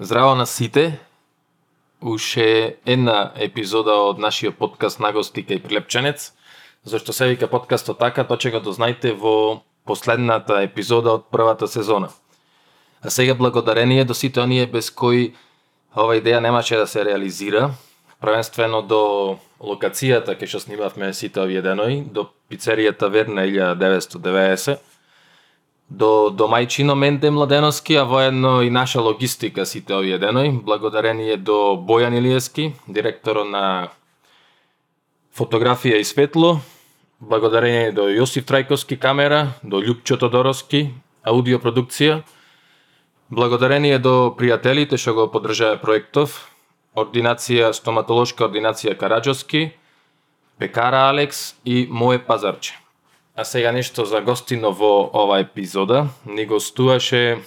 Здраво на сите. Уште една епизода од нашиот подкаст на гости кај Прилепченец. Зашто се вика подкастот така, тоа ќе го дознајте во последната епизода од првата сезона. А сега благодарение до сите оние без кои ова идеја немаше да се реализира, првенствено до локацијата кај што снимавме сите овие денови, до пицеријата Верна 1990, до домајчино Менде Младеновски, а воедно и наша логистика сите овие денови, благодарение до Бојан Илиевски, директор на фотографија и светло, благодарение до Јосиф Трајковски камера, до Лјупчо Тодоровски аудиопродукција, благодарение до пријателите што го поддржаа проектов, ординација стоматолошка ординација Караджоски, Пекара Алекс и Моје Пазарче. А сега нешто за гостино во ова епизода. Ни гостуваше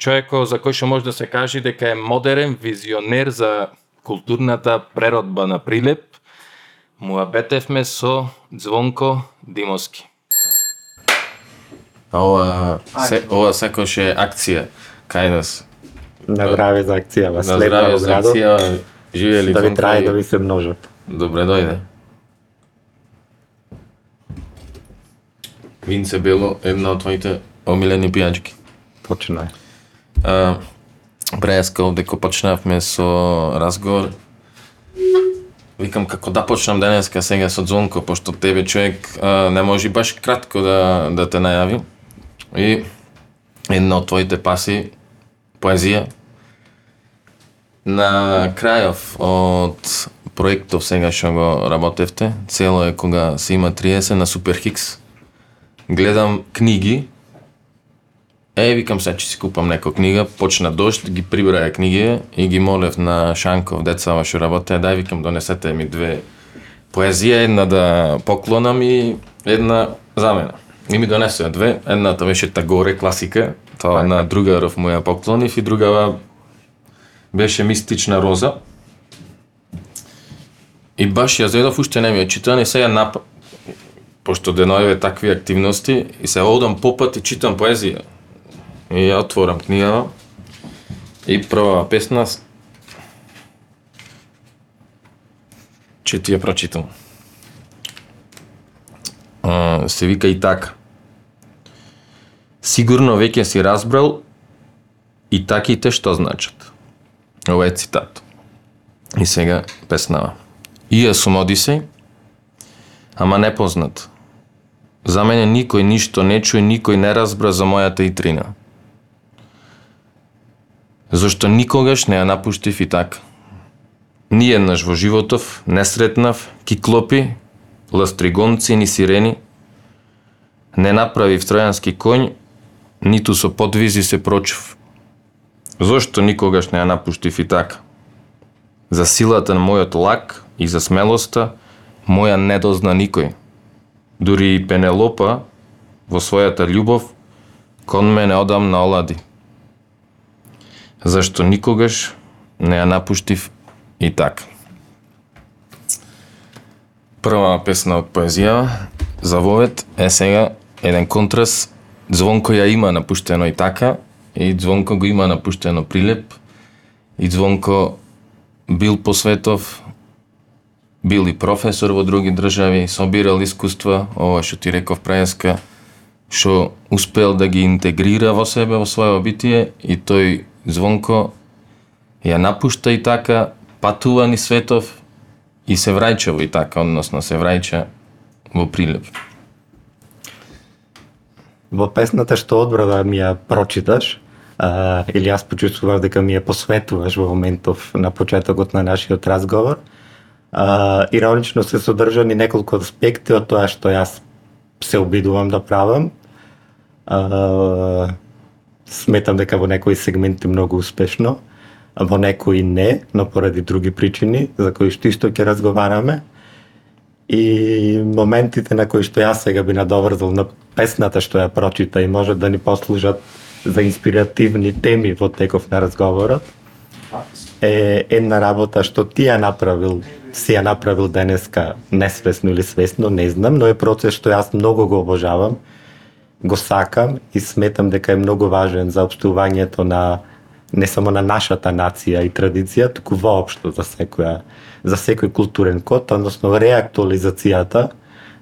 човекот за кој што може да се каже дека е модерен визионер за културната преродба на Прилеп. Муабетевме со Звонко Димовски. Ова, се, ова секој е акција кај нас. На здраве за акција, вас На во за градот, акција, живели да ви трае да ви се множат. Добре дојде. Винце бело, една од твоите омилени пијачки. Точно е. А, ко почнавме со разговор. Викам како да почнам денеска сега со Звонко, пошто тебе човек а, не може баш кратко да, да те најави. И една од твоите паси, поезија. На крајов од проектов сега што го работевте, цело е кога се има 30 на Суперхикс, гледам книги, Е, викам се, че си купам нека книга, почна дошт, ги прибраја книги и ги молев на Шанков, децава што работеа, дај викам донесете ми две поезија, една да поклонам и една за мене. И ми донесоа две, едната беше Тагоре, класика, тоа на другаров му ја поклонив и другава беше Мистична роза. И баш ја зедов, уште не ми ја читан и сега нап... Пошто деноеве такви активности и се одам попат и читам поезија. И ја отворам книгава и прва песна с- ти ја прочитам. А, се вика и така. Сигурно веќе си разбрал и таките што значат. Ова е цитат. И сега песнава. Јас сум Одисеј, ама непознат. За мене никој ништо не чуе, никој не разбра за мојата итрина. Зошто никогаш не ја напуштив и така. Ниеднаш во животов не сретнав киклопи, ластригонци ни сирени, не направив тројански конј, ниту со подвизи се прочув. Зошто никогаш не ја напуштив и така? За силата на мојот лак и за смелоста моја не дозна никој. Дури и Пенелопа во својата љубов кон мене одам на олади. Зашто никогаш не ја напуштив и така. Прва песна од поезија за вовет е сега еден контраст. Звонко ја има напуштено и така, и Звонко го има напуштено Прилеп, и Звонко бил по светов, бил и професор во други држави, собирал искуства, ова што ти реков Прајска, што успел да ги интегрира во себе, во своје обитие и тој Звонко ја напушта и така, патува ни светов и се враќа во и така, односно се враќа во Прилеп. Во песната што одбрава ми ја прочиташ, а, или јас почувствував дека ми ја посветуваш во моментов на почетокот на нашиот разговор, а, иронично се содржани неколку аспекти од тоа што јас се обидувам да правам. А, сметам дека во некои сегменти многу успешно, а во некои не, но поради други причини, за кои што исто ќе разговараме. И моментите на кои што јас сега би надоврзал на песната што ја прочита и може да ни послужат за инспиративни теми во теков на разговорот, е една работа што ти ја направил, си ја направил денеска несвесно или свесно, не знам, но е процес што јас многу го обожавам, го сакам и сметам дека е многу важен за обштувањето на не само на нашата нација и традиција, туку воопшто за секоја за секој културен код, односно реактуализацијата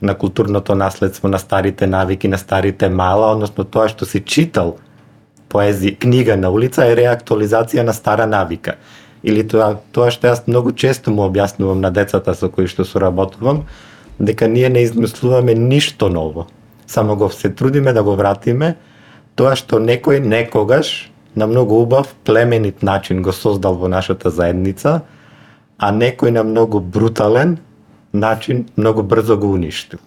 на културното наследство, на старите навики, на старите мала, односно тоа што си читал поези, книга на улица е реактуализација на стара навика. Или тоа, тоа што јас многу често му објаснувам на децата со кои што соработувам, дека ние не измислуваме ништо ново. Само го се трудиме да го вратиме тоа што некој некогаш на многу убав племенит начин го создал во нашата заедница, а некој на многу брутален начин многу брзо го уништил.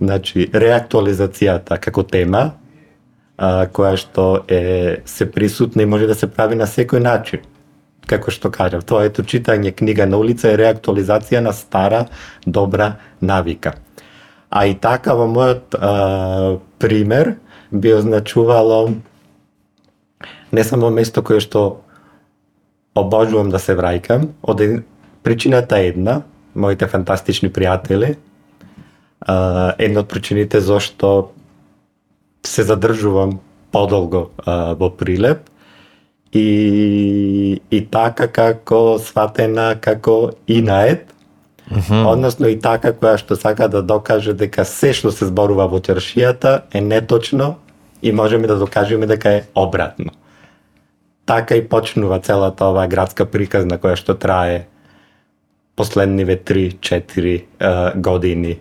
Значи, реактуализацијата како тема, а, која што е се присутна и може да се прави на секој начин. Како што кажав, тоа ето читање книга на улица е реактуализација на стара добра навика. А и така во мојот а, пример би означувало не само место кое што обожувам да се враќам, од причината е една, моите фантастични пријатели, а, една од причините зашто се задржувам подолго а, во Прилеп и, и така како сватена како инаед, Mm -hmm. Односно и така која што сака да докаже дека се што се зборува во чаршијата е неточно и можеме да докажеме дека е обратно. Така и почнува целата оваа градска приказна која што трае последниве 3-4 години.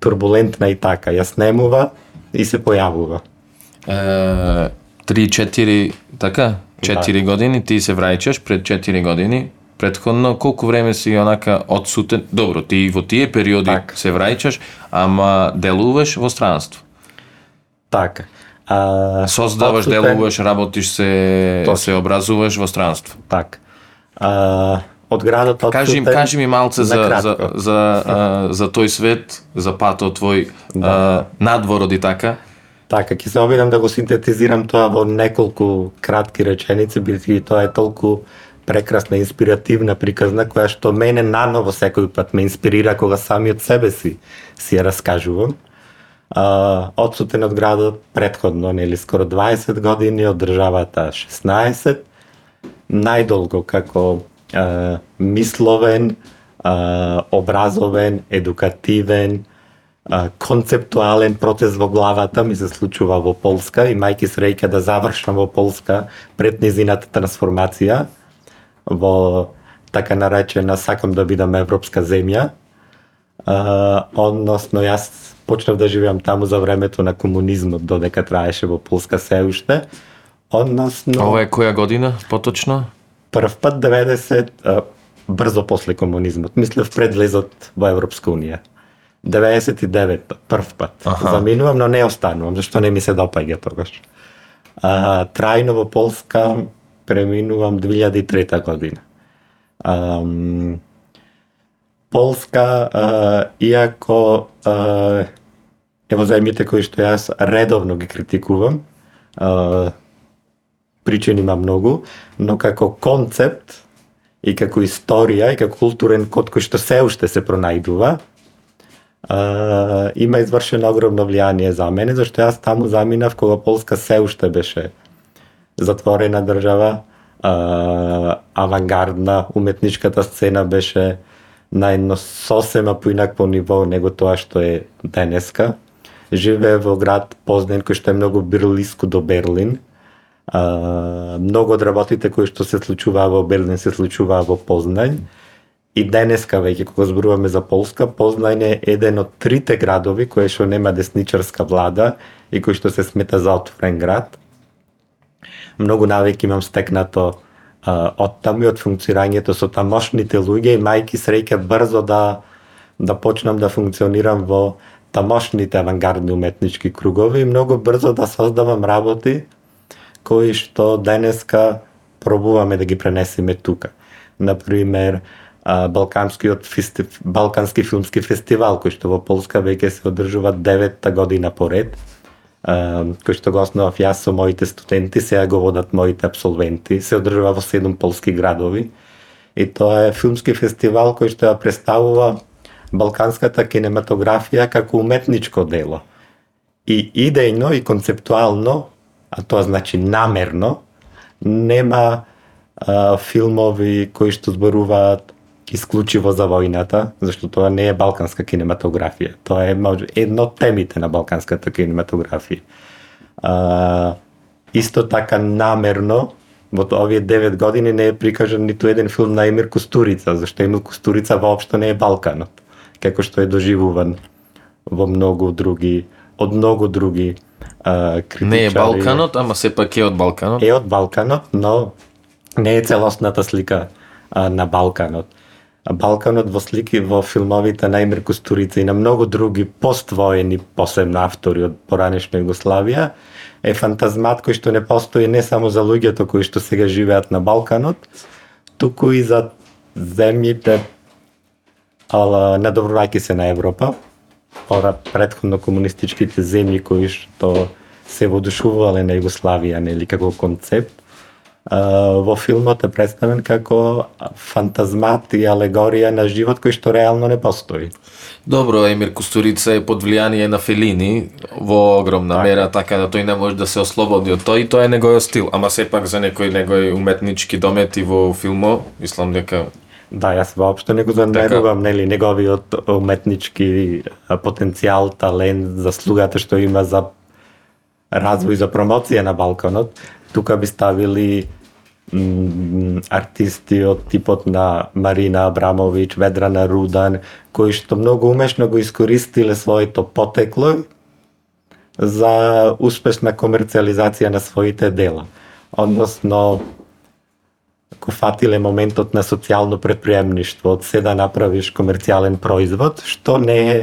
Турбулентна и така, ја снемува и се појавува. 3-4, така? 4 да. години, ти се враќаш пред 4 години, предходно колку време си онака одсутен? Добро, ти во тие периоди так. се враќаш, ама делуваш во странство. Така. А, Создаваш, отсутен... делуваш, работиш се, Точно. се образуваш во странство. Така. А, од градот од кажи, кажи ми малце за, за, за, а, за тој свет, за патот твој да. а, надвор и така. Така, ќе се обидам да го синтетизирам тоа во неколку кратки реченици, бидејќи тоа е толку прекрасна инспиративна приказна која што мене наново секој пат ме инспирира кога самиот себе си си ја раскажувам. А, одсутен од градот предходно, нели скоро 20 години, од државата 16, најдолго како а, мисловен, а, образовен, едукативен, а, концептуален процес во главата ми се случува во Полска и мајки среќа да завршам во Полска пред незината трансформација во така наречена сакам да бидам европска земја. А, односно јас почнав да живеам таму за времето на комунизмот, додека траеше во Полска се уште. Односно Ова е која година поточно? прв пат 90 а, брзо после комунизмот, мислев пред влезот во Европска унија. 99 прв пат. Аха. Заминувам, но не останувам, зашто не ми се допаѓа тогаш. А, трајно во Полска преминувам 2003 година. А, Полска, а, иако а, ево заемите кои што јас редовно ги критикувам, а, причини има многу, но како концепт и како историја и како културен код кој што се уште се пронајдува, а, има извршено огромно влијание за мене, зашто јас таму заминав кога Полска се уште беше затворена држава, а, авангардна, уметничката сцена беше на едно сосема поинакво ниво него тоа што е денеска. Живее во град Познен кој што е многу бирлиско до Берлин, А, многу од работите кои што се случуваа во Берлин се случуваа во Познај. И денеска веќе кога зборуваме за Полска, Познај е еден од трите градови кои што нема десничарска влада и кој што се смета за отворен град. Многу навеки имам стекнато а, од таму и од функционирањето со тамошните луѓе и мајки среќа брзо да да почнам да функционирам во тамошните авангардни уметнички кругови и многу брзо да создавам работи кои што денеска пробуваме да ги пренесеме тука. Например, Балканскиот фестив... Балкански филмски фестивал кој што во Полска веќе се одржува деветта година поред, кој што го основав јас со моите студенти, сега го водат моите абсолвенти, се одржува во седум полски градови. И тоа е филмски фестивал кој што ја представува балканската кинематографија како уметничко дело. И идејно и концептуално а тоа значи намерно, нема а, филмови кои што зборуваат исклучиво за војната, зашто тоа не е балканска кинематографија. Тоа е едно од темите на балканската кинематографија. А, исто така намерно во овие 9 години не е прикажан ниту еден филм на Емир Кустурица, зашто Емир Кустурица воопшто не е Балканот, како што е доживуван во многу други од многу други а, критичари. Не е Балканот, ама сепак е од Балканот. Е од Балканот, но не е целосната слика а, на Балканот. Балканот во слики во филмовите на Емир Кустурица и на многу други поствоени, посебно автори од поранешна Југославија, е фантазмат кој што не постои не само за луѓето кои што сега живеат на Балканот, туку и за земјите ала надобрувајќи се на Европа, ора предходно комунистичките земји кои што се водушувале на Југославија, нели како концепт, во филмот е представен како фантазмат и алегорија на живот кој што реално не постои. Добро, Емир Кустурица е под влијание на Фелини во огромна Така. мера, така да тој не може да се ослободи од тој тоа е неговиот стил, ама сепак за некои негови уметнички домети во филмо, мислам дека Да, јас воопшто не го занемувам, нели, неговиот уметнички потенцијал, талент, заслугата што има за развој за промоција на Балканот. Тука би ставили артисти од типот на Марина Абрамовиќ, Ведрана Рудан, кои што многу умешно го искористиле своето потекло за успешна комерцијализација на своите дела. Односно, го фатиле моментот на социјално предприемништво, од се да направиш комерцијален производ, што не е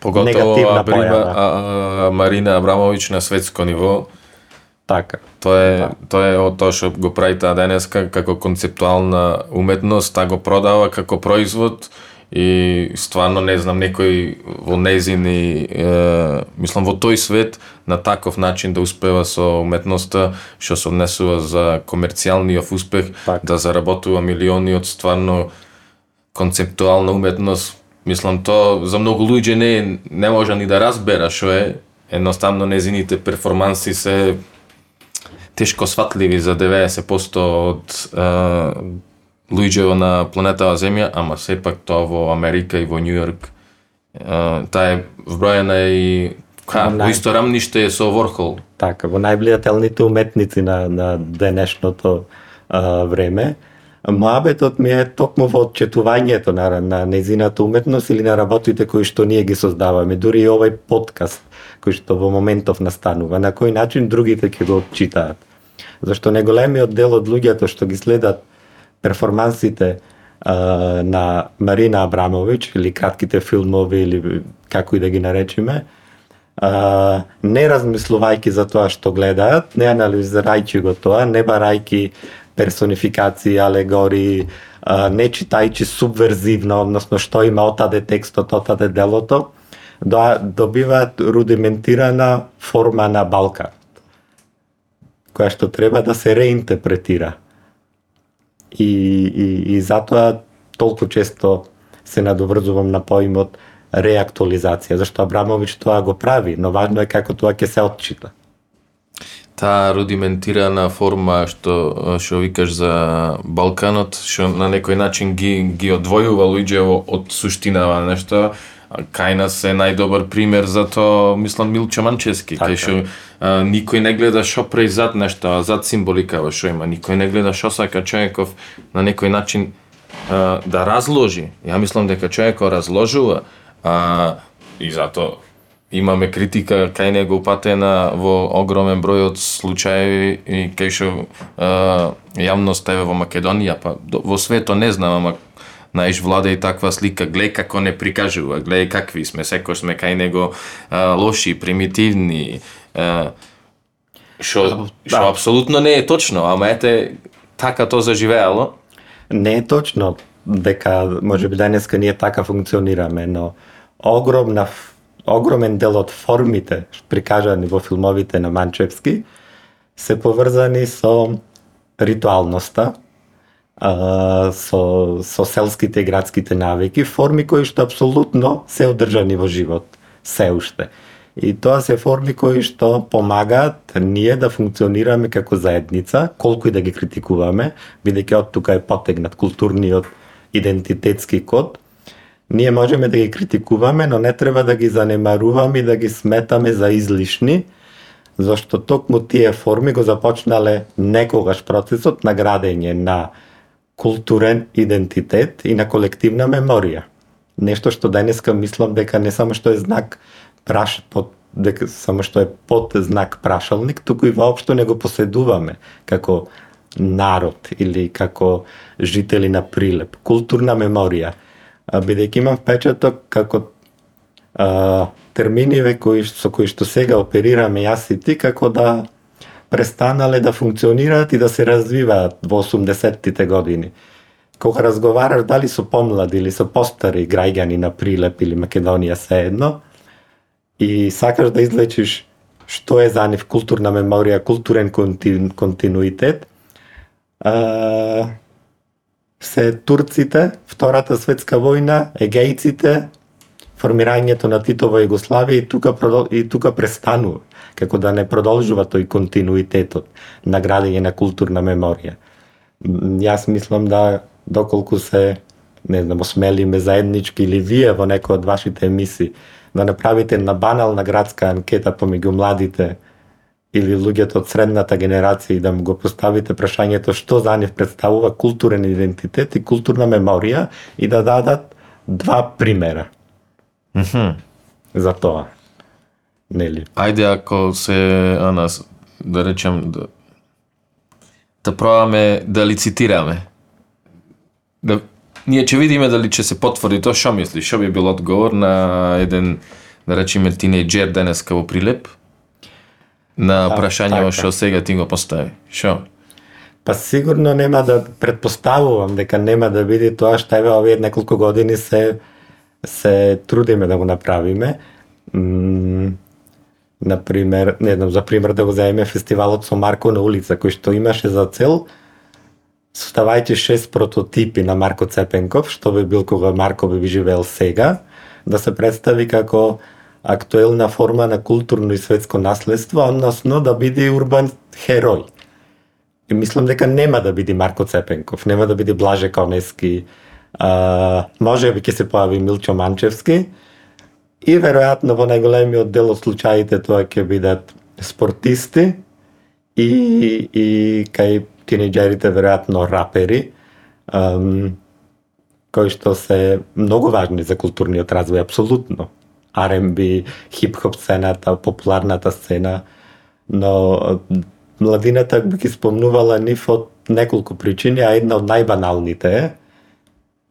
поготово негативна Абрима, појава. а, а, Марина Абрамовиќ на светско ниво, Така. Тоа е, тоа е од тоа што го прави таа денеска како концептуална уметност, таа го продава како производ и стварно не знам некој во незини е, мислам во тој свет на таков начин да успева со уметноста што се однесува за комерцијалниот успех Така. да заработува милиони од стварно концептуална уметност мислам тоа за многу луѓе не не може ни да разбера што е едноставно незините перформанси се тешко сватливи за 90% од е, луѓето на планетава Земја, ама сепак тоа во Америка и во Њу Йорк е, таа е вброена и ка, Во исто рамниште е со Ворхол. Така, во најблијателните уметници на, на денешното а, време. Моабетот ми е токму во отчетувањето на, на незината уметност или на работите кои што ние ги создаваме. Дури и овој подкаст кој што во моментов настанува, на кој начин другите ќе го отчитаат. Зашто неголемиот дел од луѓето што ги следат перформансите а, на Марина Абрамовиќ или кратките филмови или како и да ги наречиме, а, не размислувајќи за тоа што гледаат, не анализирајќи го тоа, не барајќи персонификации, алегории, а, не читајќи субверзивно, односно што има отаде текстот, отаде делото, да добиваат рудиментирана форма на Балкан, која што треба да се реинтерпретира. И, и, и затоа толку често се надоврзувам на поимот реактуализација, зашто Абрамовиќ тоа го прави, но важно е како тоа ќе се отчита. Таа рудиментирана форма што што викаш за Балканот, што на некој начин ги ги одвојува луѓето од суштинава нешто, а кај нас е најдобар пример за тоа, мислам Милчо Манчески, Така. кај што никој не гледа што прави зад нешто, а зад символикава што има, никој не гледа што сака човеков на некој начин а, да разложи. Ја мислам дека човекот разложува, а, и затоа имаме критика кај него упатена во огромен број од случаи и кај што а, јавност еве во Македонија, па во свето не знам, ама наиш влада и таква слика, глеј како не прикажува, глеј какви сме, секој сме кај него а, лоши, примитивни, а, што што Да. апсолутно не е точно, ама ете така тоа заживеало. Не е точно дека може би денеска ние така функционираме, но огромна огромен дел од формите прикажани во филмовите на Манчевски се поврзани со ритуалноста, а, со, со селските и градските навики, форми кои што апсолутно се одржани во живот, се уште. И тоа се форми кои што помагаат ние да функционираме како заедница, колку и да ги критикуваме, бидејќи од тука е потегнат културниот идентитетски код. Ние можеме да ги критикуваме, но не треба да ги занемаруваме и да ги сметаме за излишни, зашто токму тие форми го започнале некогаш процесот на градење на културен идентитет и на колективна меморија. Нешто што денеска мислам дека не само што е знак праш под дека само што е под знак прашалник, туку и воопшто не го поседуваме како народ или како жители на Прилеп. Културна меморија. Бидејќи имам впечаток како а, терминиве кои со кои што сега оперираме јас и ти како да престанале да функционираат и да се развиваат во 80-тите години. Кога разговараш дали со помлади или со постари граѓани на Прилеп или Македонија се едно, и сакаш да излечиш што е за нив културна меморија, културен контин, континуитет, а, се турците, Втората светска војна, егејците, формирањето на Титова Југославија и тука и тука престанува како да не продолжува тој континуитетот на градење на културна меморија. Јас мислам да доколку се не знам, осмелиме заеднички или вие во некој од вашите емисии да направите на банална градска анкета помеѓу младите или луѓето од средната генерација и да му го поставите прашањето што за нив представува културен идентитет и културна меморија и да дадат два примера. Mm -hmm. За тоа. Нели? Ајде ако се анас да речем да да пробаме да лицитираме. Да ние ќе видиме дали ќе се потврди тоа што мислиш, што би бил одговор на еден да речеме тинејџер денеска во Прилеп на Да, прашањето така. што сега ти го постави. Што? Па сигурно нема да предпоставувам дека нема да биде тоа што еве овие неколку години се се трудиме да го направиме. М, например, не знам, за пример да го земеме фестивалот со Марко на улица, кој што имаше за цел составајќи шест прототипи на Марко Цепенков, што би бил кога Марко би живеел сега, да се представи како актуелна форма на културно и светско наследство, односно да биде урбан херој. И мислам дека нема да биде Марко Цепенков, нема да биде Блаже Конески, а, може би ќе се појави Милчо Манчевски и веројатно во најголемиот дел од случаите тоа ќе бидат спортисти и, и кај тинејџерите веројатно рапери, ам, кои што се многу важни за културниот развој, апсолутно. R&B, хип-хоп сцената, популарната сцена, но младината би ги спомнувала нив од неколку причини, а една од најбаналните е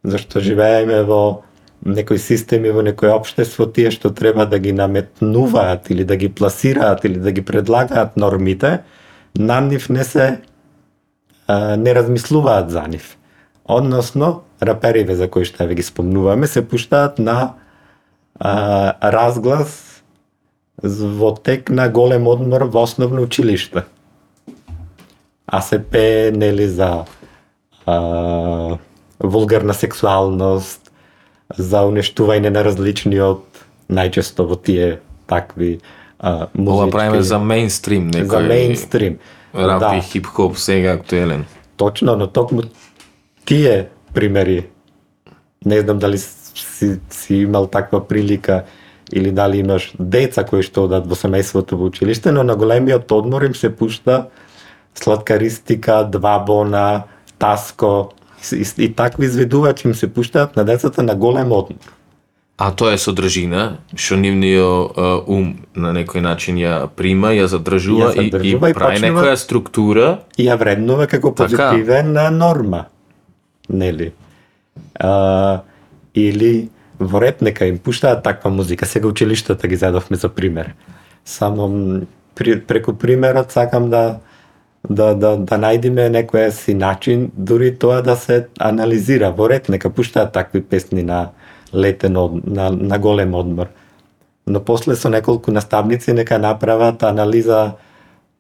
зашто живееме во некои системи, во некој општество, тие што треба да ги наметнуваат или да ги пласираат или да ги предлагаат нормите, на нив не се а, не размислуваат за нив. Односно, рапериве за кои што ве ги спомнуваме се пуштаат на а, разглас во тек на голем одмор во основно училиште. А се пее нели за а, вулгарна сексуалност, за уништување на различниот, најчесто во тие такви а, Ова музички... правиме за мейнстрим, некој за мейнстрим. рап Да. и хип-хоп сега актуелен. Точно, но токму тие примери, не знам дали си, си имал таква прилика или дали имаш деца кои што одат во семејството во училиште, но на големиот одмор им се пушта сладкаристика, два бона, таско и, и, и такви изведувачи им се пуштаат на децата на голем одмор. А тоа е содржина, што нивниот ум на некој начин ја прима, ја задржува, Ја и, задржува и и прави почнува- некоја структура. и ја вреднува како Така. позитивна норма. Нели? А, или во реп нека им пуштаат таква музика. Сега училиштата ги задовме за пример. Само при, преку примерот сакам да да да да најдиме некој си начин дури тоа да се анализира во ред нека пуштаат такви песни на летен од, на, на голем одмор. Но после со неколку наставници нека направат анализа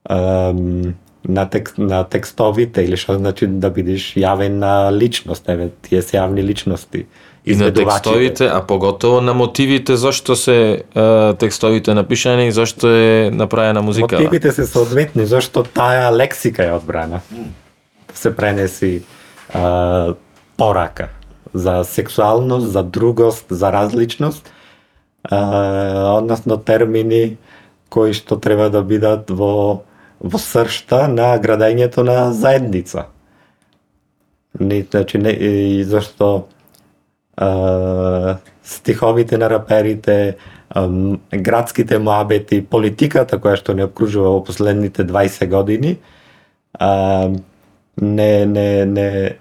ам, на, текст, на текстовите или што значи да бидеш јавена личност, еве тие се јавни личности. И на текстовите, а поготово на мотивите зашто се е, текстовите напишани и зашто е направена музика. Мотивите се соодветни, зашто таа лексика е одбрана. Се пренеси е, порака за сексуалност, за другост, за различност, е, односно термини кои што треба да бидат во во сршта на градењето на заедница. Не, значи, не, и зашто стиховите на раперите, градските муабети, политиката која што не обкружува во последните 20 години, не, не, не,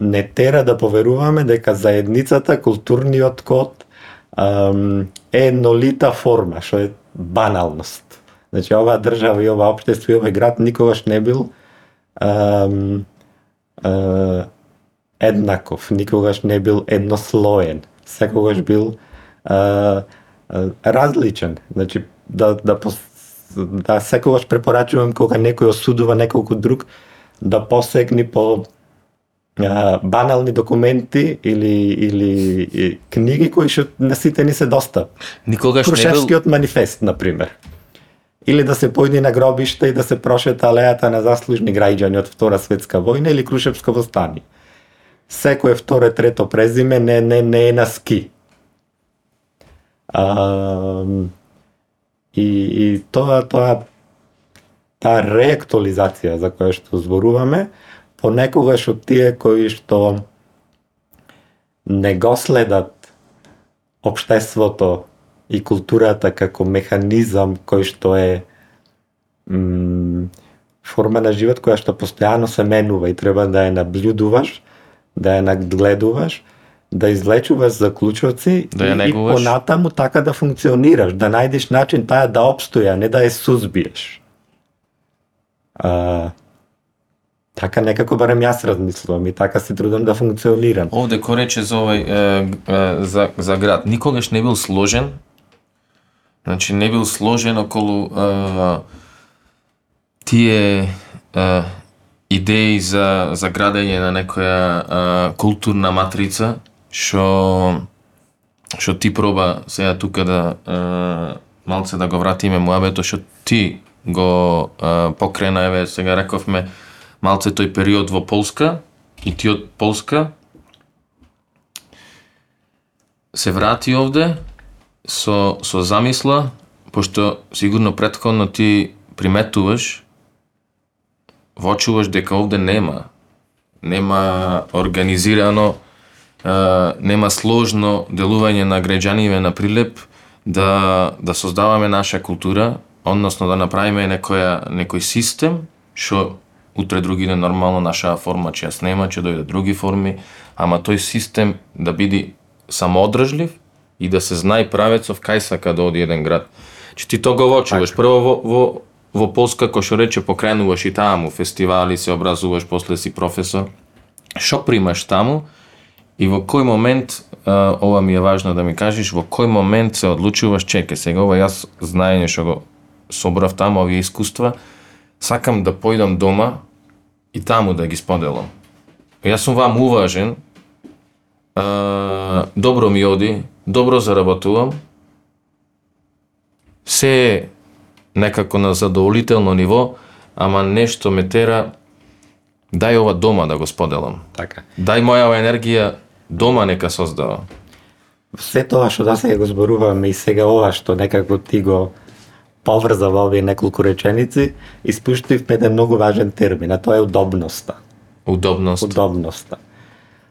не тера да поверуваме дека заедницата, културниот код е нолита форма, што е баналност. Значи, оваа држава и оваа општество и овој град никогаш не бил еднаков, никогаш не бил еднослоен, секогаш бил а, а, различен. Значи, да, да, да секогаш препорачувам кога некој осудува неколку друг, да посегни по а, банални документи или или и, книги кои што на сите ни се достап. Никогаш Крушевскиот не бил... манифест, на пример или да се појди на гробиште и да се прошета алејата на заслужни граѓани од Втора светска војна или Крушевско востани. Секое второ, трето презиме не, не, не е на ски. А, и, и тоа, тоа, таа реактуализација за која што зборуваме, понекогаш од тие кои што не го следат обштеството и културата како механизам кој што е форма на живот која што постојано се менува и треба да ја наблюдуваш, да ја надгледуваш, да извлечуваш заклучоци да и, и понатаму така да функционираш, да најдеш начин таа да обстои, а не да ја сузбиеш. А, Така некако барем јас размислувам и така се трудам да функционирам. Овде кој рече за овој е, е, за, за град, никогаш не бил сложен, Значи не бил сложен околу а, тие идеи за, за градење на некоја а, културна матрица, што што ти проба сега тука да а, малце да го вратиме муабето што ти го а, покрена, еве сега рековме малце тој период во Полска и ти од Полска се врати овде со, со замисла, пошто сигурно предходно ти приметуваш, вочуваш дека овде нема, нема организирано, а, нема сложно делување на граѓаниве на прилеп да, да создаваме наша култура, односно да направиме некоја, некој систем, што утре други ден нормално наша форма ќе снема, ќе дојде други форми, ама тој систем да биде самоодржлив и да се знае правецов кај сака да оди еден град. Че ти тоа го вочуваш. Така. Прво во, во, во Полска, кој што рече, покренуваш и таму, фестивали, се образуваш, после си професор. Што примаш таму и во кој момент, а, ова ми е важно да ми кажеш, во кој момент се одлучуваш, чеке, сега ова јас знаење што го собрав таму, овие искуства, сакам да појдам дома и таму да ги споделам. Јас сум вам уважен, а, добро ми оди, добро заработувам, се некако на задоволително ниво, ама нешто ме тера дај ова дома да го споделам. Така. Дај мојава енергија дома нека создава. Се тоа што да се го зборуваме и сега ова што некако ти го поврза во овие неколку реченици, испуштив еден многу важен термин, а тоа е удобноста. Удобност. Удобноста.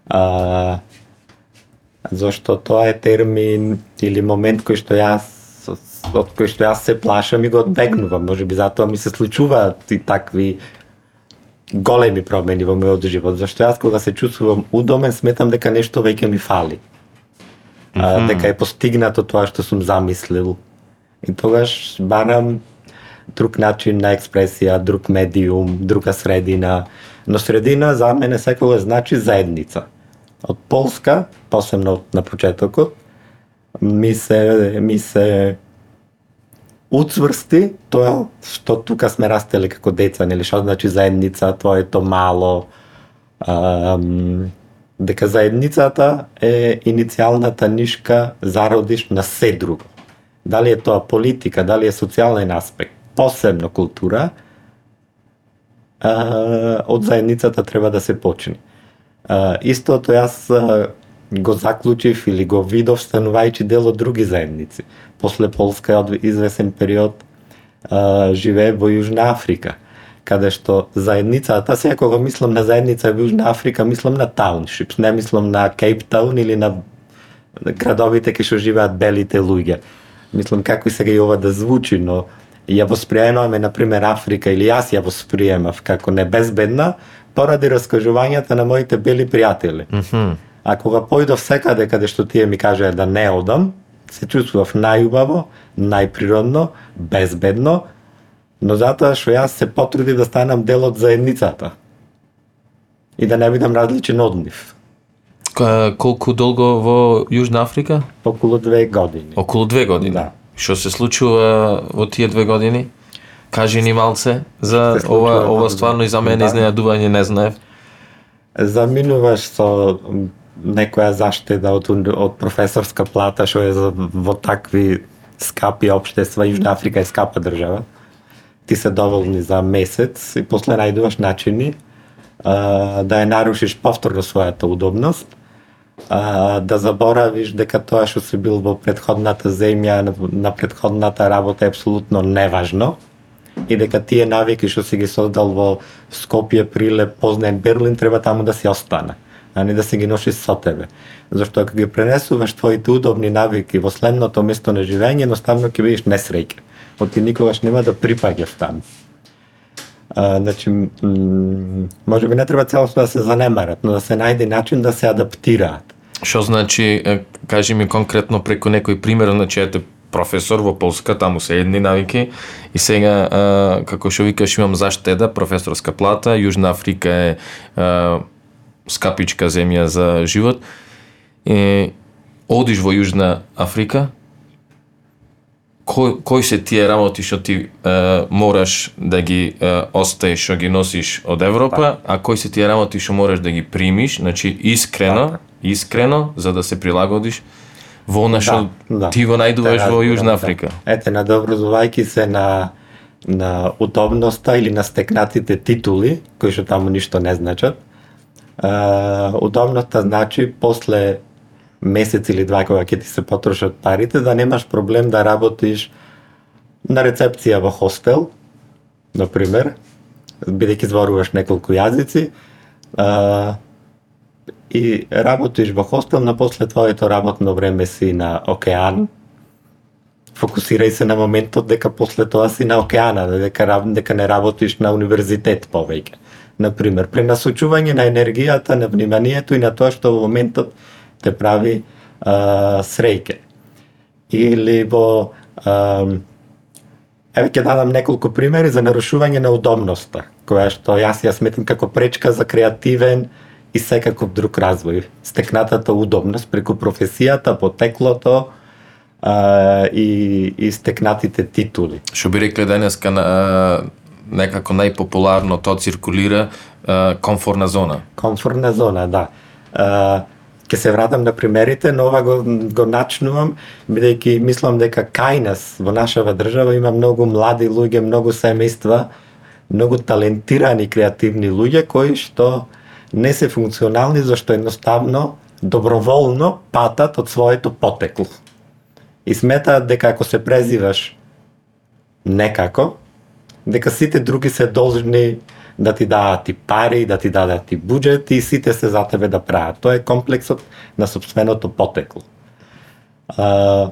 А, зашто тоа е термин или момент кој што јас од кој што јас се плашам и го одбегнувам, може би затоа ми се случуваат и такви големи промени во мојот живот, зашто јас кога се чувствувам удомен, сметам дека нешто веќе ми фали. Mm -hmm. а, дека е постигнато тоа што сум замислил. И тогаш барам друг начин на експресија, друг медиум, друга средина, но средина за мене секогаш значи заедница од Полска, посебно на почетокот, ми се, ми се уцврсти тоа што тука сме растеле како деца, нели што значи заедница, твоето мало, А, дека заедницата е иницијалната нишка зародиш на се друго. Дали е тоа политика, дали е социјален аспект, посебно култура, а, од заедницата треба да се почне. А, истото јас а, го заклучив или го видов станувајќи дел од други заедници. После Полска од извесен период а, живее во Јужна Африка, каде што заедницата, сега кога мислам на заедница во Јужна Африка, мислам на тауншипс, не мислам на Кейптаун или на градовите кај што живеат белите луѓе. Мислам како и сега и ова да звучи, но ја восприемаме, например, Африка или јас ја восприемав како небезбедна, поради раскажувањата на моите бели пријатели. Mm -hmm. А кога појдов секаде каде што тие ми кажаа да не одам, се чувствував најубаво, најприродно, безбедно, но затоа што јас се потрудив да станам дел од заедницата и да не бидам различен од нив. Колку долго во Јужна Африка? Околу две години. Околу две години. Да. Што се случува во тие две години? Кажи ни малце за ова ова стварно и за мене Да. изненадување не знаев. заминуваш со некоја заштеда од, од професорска плата што е за, во такви скапи обштества, Јужна Африка е скапа држава. Ти се доволни за месец и после најдуваш начини а, да ја нарушиш повторно својата удобност, а, да заборавиш дека тоа што си бил во предходната земја, на, на предходната работа е абсолютно неважно и дека тие навики што си ги создал во Скопје, Прилеп, познен Берлин треба таму да си остане, а не да се ги носиш со тебе. Зашто ако ги пренесуваш твоите удобни навики во следното место на живење, едноставно ќе бидеш несреќен. Од ти никогаш нема да припаѓаш таму. А, значи, м, може би не треба целосно да се занемарат, но да се најде начин да се адаптираат. Што значи, кажи ми конкретно преку некој пример, значи ете професор во Полска, таму се едни навики и сега, а, како што викаш, имам заштеда, професорска плата, Јужна Африка е а, скапичка земја за живот. И, одиш во Јужна Африка, кој, кој се тие работи што ти е, мораш да ги е, остаеш, што ги носиш од Европа, а кои се тие работи што мораш да ги примиш, значи искрено, Така. искрено, за да се прилагодиш во она што да. ти го најдуваш во Јужна да. Африка. Ете, надобразувајќи се на на удобноста или на стекнатите титули, кои што таму ништо не значат. А, удобноста значи после месец или два кога ќе ти се потрошат парите, да немаш проблем да работиш на рецепција во хостел, на пример, бидејќи зборуваш неколку јазици, а, и работиш во хостел, на после твоето работно време си на океан, фокусирај се на моментот дека после тоа си на океана, дека, дека не работиш на универзитет повеќе. Например, пренасочување на енергијата, на вниманието и на тоа што во моментот те прави а, среќен. Или во а, Еве ќе дадам неколку примери за нарушување на удобноста, која што јас ја сметам како пречка за креативен и секаков друг развој. Стекнатата удобност преку професијата, потеклото а, и, и стекнатите титули. Што би рекле денеска на, некако најпопуларно тоа циркулира а, комфорна зона. Комфортна зона, да. Ке се вратам на примерите, но ова го, го начнувам, бидејќи мислам дека кај нас во нашава држава има многу млади луѓе, многу семејства, многу талентирани креативни луѓе кои што не се функционални зашто едноставно доброволно патат од своето потекло. И сметаат дека ако се презиваш некако, дека сите други се должни да ти дадат и пари, да ти дадат и буџет и сите се за тебе да прават. Тоа е комплексот на собственото потекло. А,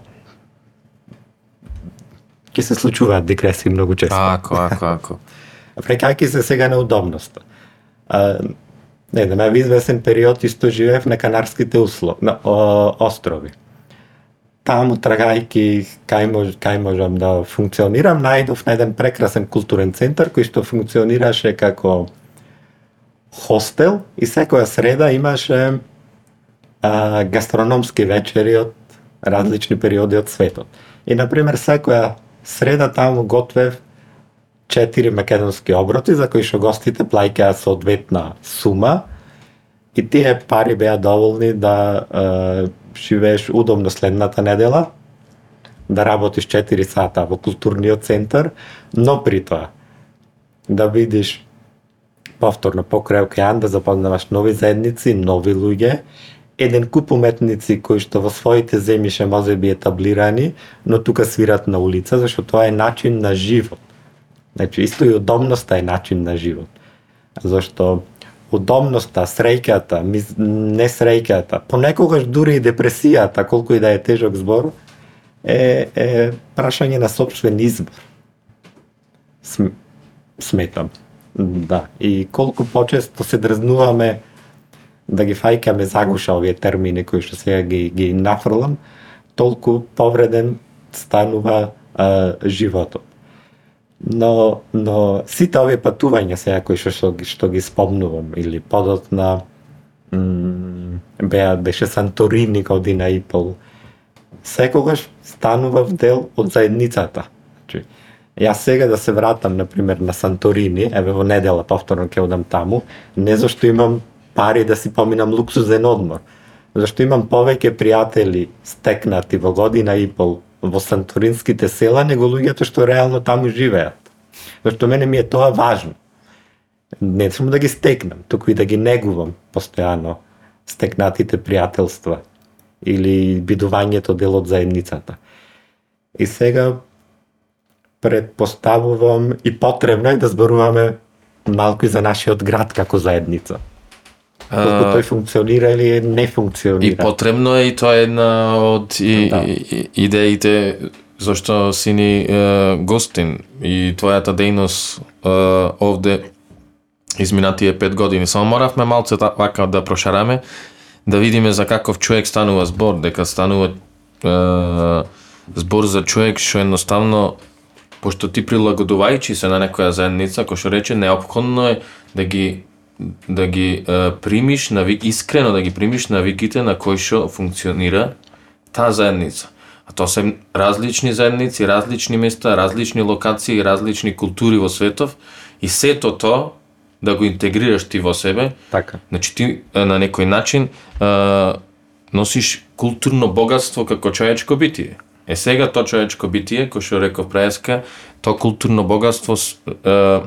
ќе се случуваат дегресии многу често. Ако, ако, ако. Прекајќи се сега на удобноста. А, не знам, еве извесен период исто живеев на Канарските услов, на о, острови. Таму трагајќи кај, мож, кај можам да функционирам, најдов на еден прекрасен културен центар кој што функционираше како хостел и секоја среда имаше а, гастрономски вечери од различни периоди од светот. И, например, секоја среда таму готвев четири македонски оброти за кои што гостите плаќаа соодветна сума и тие пари беа доволни да е, живееш удобно следната недела, да работиш 4 сата во културниот центар, но при тоа да видиш повторно покрај океан да запознаваш нови заедници, нови луѓе, еден куп уметници кои што во своите земји ше може би етаблирани, но тука свират на улица, зашто тоа е начин на живот. Значи, исто и удобноста е начин на живот. Зашто удобноста, среќата, не среќата, понекогаш дури и депресијата, колку и да е тежок збор, е, е прашање на собствен избор. См, сметам. Да. И колку почесто се дрзнуваме да ги фајкаме загуша овие термини кои што сега ги, ги нафрлам, толку повреден станува а, животот. Но, но сите овие патувања сега кои што, што, што ги спомнувам или подотна беа беше Санторини година и пол. Секогаш станував дел од заедницата. Значи, Јас сега да се вратам, на пример, на Санторини, еве во недела повторно ќе одам таму, не зашто имам пари да си поминам луксузен одмор, зашто имам повеќе пријатели стекнати во година и пол во санторинските села, него луѓето што реално таму живеат. Зашто мене ми е тоа важно. Не само да ги стекнам, туку и да ги негувам постојано стекнатите пријателства или бидувањето дел од заедницата. И сега предпоставувам и потребно е да зборуваме малку и за нашиот град како заедница. Колку тој функционира или не функционира. И потребно е и тоа е една од и, да. и, идеите зашто си ни е, гостин и твојата дејност е, овде изминатие пет години. Само моравме малце вака да прошараме, да видиме за каков човек станува збор, дека станува е, збор за човек што едноставно пошто ти прилагодувајќи се на некоја заедница, кој што рече, неопходно е да ги да ги е, примиш навик искрено да ги примиш навиките на кои што функционира таа заедница. А тоа се различни заедници, различни места, различни локации, различни култури во светов и сето тоа да го интегрираш ти во себе. Така. Значи ти на некој начин е, носиш културно богатство како човечко битие. Е сега тоа човечко битие, кој што реков преска, тоа културно богатство е,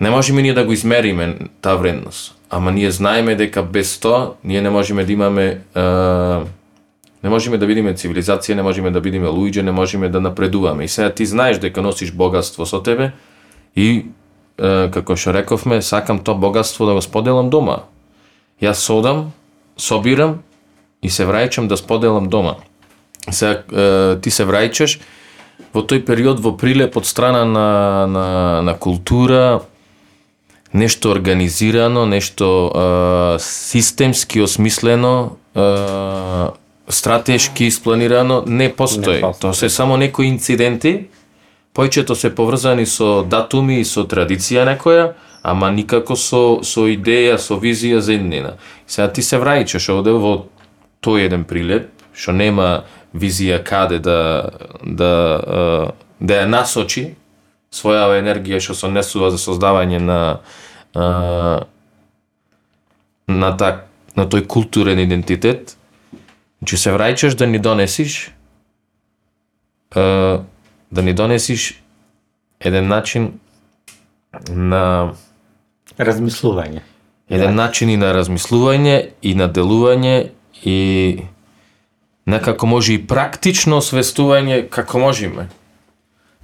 не можеме ние да го измериме таа вредност. Ама ние знаеме дека без тоа ние не можеме да имаме а, не можеме да видиме цивилизација, не можеме да видиме луѓе, не можеме да напредуваме. И сега ти знаеш дека носиш богатство со тебе и е, како што рековме, сакам тоа богатство да го споделам дома. Јас содам, собирам и се враќам да споделам дома. Сега е, ти се враќаш во тој период во прилеп од страна на, на, на култура, нешто организирано, нешто а, системски осмислено, а, стратешки испланирано, не постои. Не. Тоа се само некои инциденти, појчето се поврзани со датуми и со традиција некоја, ама никако со, со идеја, со визија за еднина. Сега ти се враќаш овде во тој еден прилеп, што нема визија каде да, да, да ја насочи, својава енергија што се несува за создавање на а, на так на тој културен идентитет, че се враќаш да ни донесиш а, да ни донесиш еден начин на размислување. Еден да. начин и на размислување и на делување и некако може и практично освестување како можеме.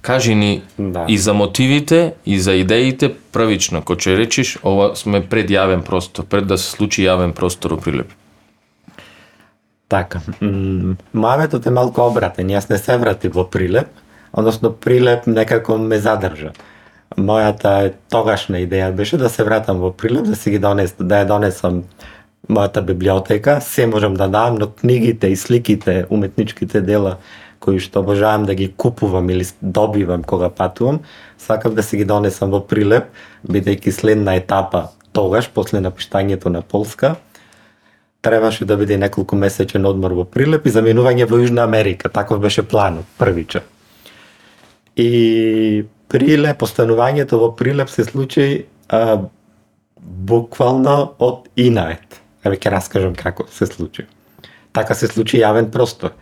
Кажи ни да. и за мотивите, и за идеите првично, кој че речиш, ова сме пред јавен простор, пред да се случи јавен простор у Прилеп. Така, маветот е малку обратен, јас не се врати во Прилеп, односно Прилеп некако ме задржа. Мојата тогашна идеја беше да се вратам во Прилеп, да си ги донес, да ја донесам мојата библиотека, се можам да дам, но книгите и сликите, уметничките дела кои што обожавам да ги купувам или добивам кога патувам, сакам да си ги донесам во Прилеп, бидејќи следна етапа тогаш, после напуштањето на Полска, требаше да биде неколку месечен одмор во Прилеп и заминување во Јужна Америка. Таков беше планот, првиче. И Прилеп, постанувањето во Прилеп се случи а, буквално од Инает. Еве ќе раскажам како се случи. Така се случи јавен простор.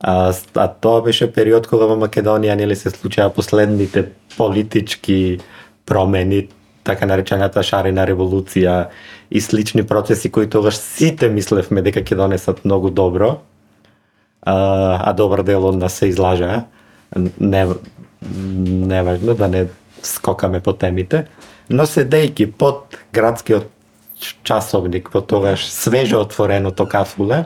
А, а тоа беше период кога во Македонија нели се случаа последните политички промени, така наречената шарена револуција и слични процеси кои тогаш сите мислевме дека ќе донесат многу добро, а, а добар дел од нас се излажа, Не, не важно да не скокаме по темите, но седејки под градскиот часовник во тогаш свежо отвореното кафуле,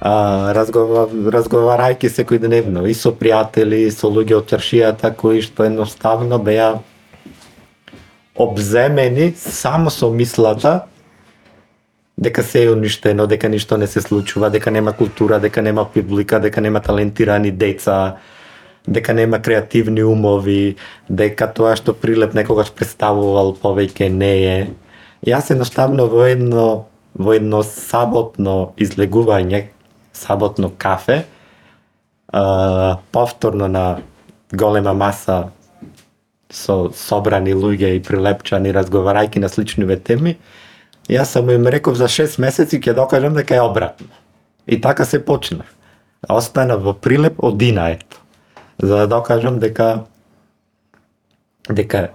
а, разговар, разговарајќи секојдневно и со пријатели, и со луѓе од чаршијата кои што едноставно беа обземени само со мислата дека се е уништено, дека ништо не се случува, дека нема култура, дека нема публика, дека нема талентирани деца, дека нема креативни умови, дека тоа што Прилеп некогаш представувал повеќе не е. Јас едноставно во едно во едно саботно излегување, саботно кафе, а, повторно на голема маса со собрани луѓе и прилепчани разговарајки на сличниве теми, јас само им реков за 6 месеци ќе докажам дека е обратно. И така се почна. Остана во прилеп од Динаето. За да докажам дека дека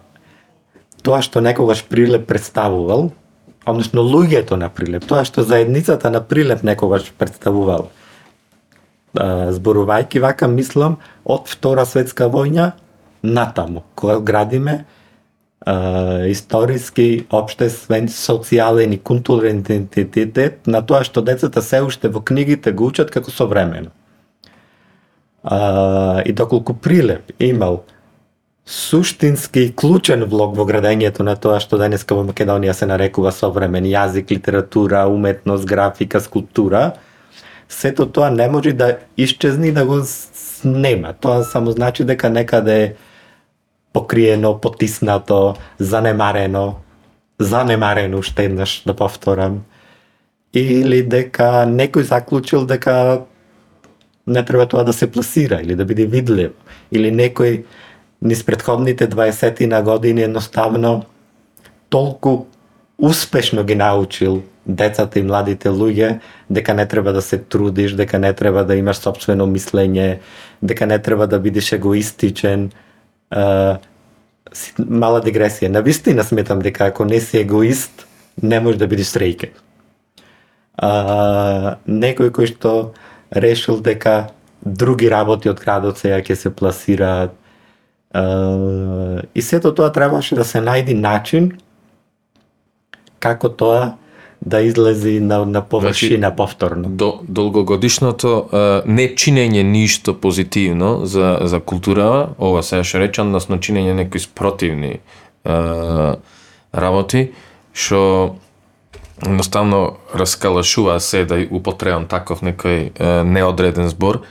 тоа што некогаш Прилеп представувал, односно луѓето на Прилеп, тоа што заедницата на Прилеп некогаш представувал, зборувајќи вака, мислам, од Втора светска војна натаму, кога градиме а, историски, обштествен, социјален и културен идентитет на тоа што децата се уште во книгите го учат како современо. А, и доколку Прилеп имал суштински клучен влог во градењето на тоа што денеска во Македонија се нарекува современ јазик, литература, уметност, графика, скулптура, сето тоа не може да исчезни да го снема. Тоа само значи дека некаде е покриено, потиснато, занемарено, занемарено уште еднаш да повторам, или дека некој заклучил дека не треба тоа да се пласира или да биде видливо, или некој низ предходните 20 на години едноставно толку успешно ги научил децата и младите луѓе дека не треба да се трудиш, дека не треба да имаш собствено мислење, дека не треба да бидеш егоистичен. А, мала дигресија. На вистина сметам дека ако не си егоист, не можеш да бидеш среќен. Некој кој што решил дека други работи од градот сега ќе се пласираат. А, и сето тоа требаше да се најди начин како тоа да излези на, на површина Значи, повторно. До, долгогодишното а, не чинење ништо позитивно за, за култура, ова се што речам, односно чинење некои спротивни а, работи, што едноставно раскалашува се да употребам таков некој неодреден збор,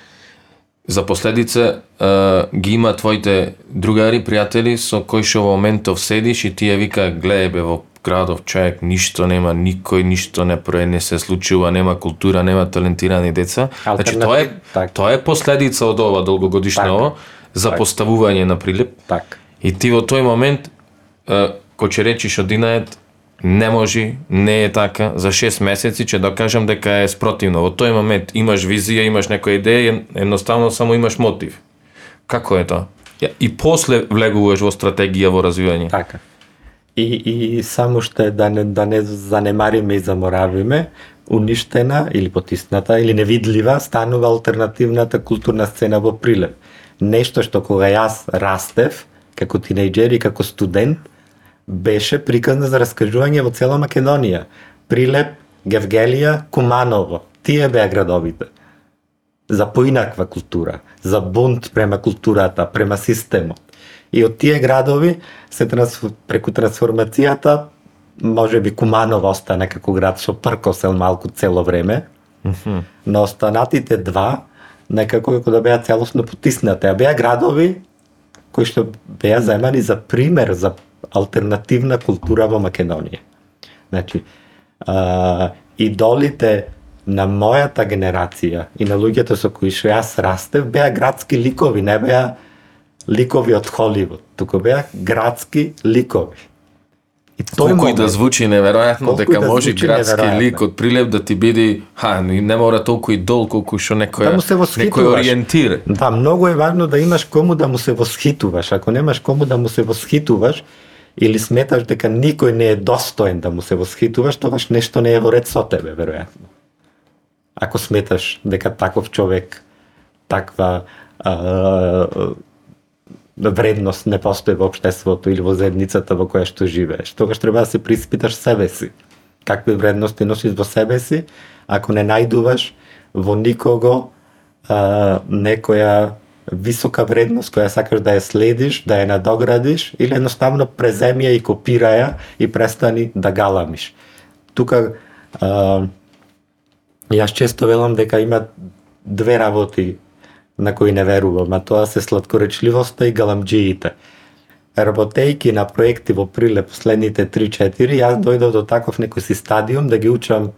за последица а, ги има твоите другари, пријатели со кои што во моментов седиш и тие вика гледај бе во градов човек ништо нема, никој ништо не прави, не се случува, нема култура, нема талентирани деца. Значи тоа е така. тоа е последица од ова долгогодишно ово за поставување на прилеп. Така. И ти во тој момент е, кој ќе речиш од Динает не може, не е така, за 6 месеци ќе докажам дека е спротивно. Во тој момент имаш визија, имаш некоја идеја, едноставно само имаш мотив. Како е тоа? И после влегуваш во стратегија во развивање. Така. И, и само што да не, да не занемариме и заморавиме, уништена или потисната или невидлива станува алтернативната културна сцена во Прилеп. Нешто што кога јас растев, како тинејџер и како студент, беше приказна за раскажување во цела Македонија. Прилеп, Гевгелија, Куманово. Тие беа градовите. За поинаква култура, за бунт према културата, према системот. И од тие градови се трансф... преку трансформацијата може би Куманово остана како град со пркосел малку цело време, но останатите два некако како да беа целосно потиснати, а беа градови кои што беа заемани за пример за алтернативна култура во Македонија. Значи, а, идолите на мојата генерација и на луѓето со кои што јас растев беа градски ликови, не беа ликови од Холивуд, туку беа градски ликови. И тој Колку и да звучи неверојатно дека да може градски лик од Прилеп да ти биде, ха, не мора толку и дол колку што некој Да му се некој ориентир. Да, многу е важно да имаш кому да му се восхитуваш. Ако немаш кому да му се восхитуваш, или сметаш дека никој не е достоен да му се восхитуваш, тогаш нешто не е во ред со тебе, веројатно. Ако сметаш дека таков човек, таква а, вредност не постои во општеството или во заедницата во која што живееш, тогаш треба да се приспиташ себе си. Какви вредности носиш во себе си, ако не најдуваш во никого а, некоја висока вредност која сакаш да ја следиш, да ја надоградиш или едноставно преземија и копираја и престани да галамиш. Тука а, јас често велам дека има две работи на кои не верувам, а тоа се сладкоречливоста и галамџиите. Работејки на проекти во Прилеп последните 3-4, јас дојдов до таков некој си стадиум да ги учам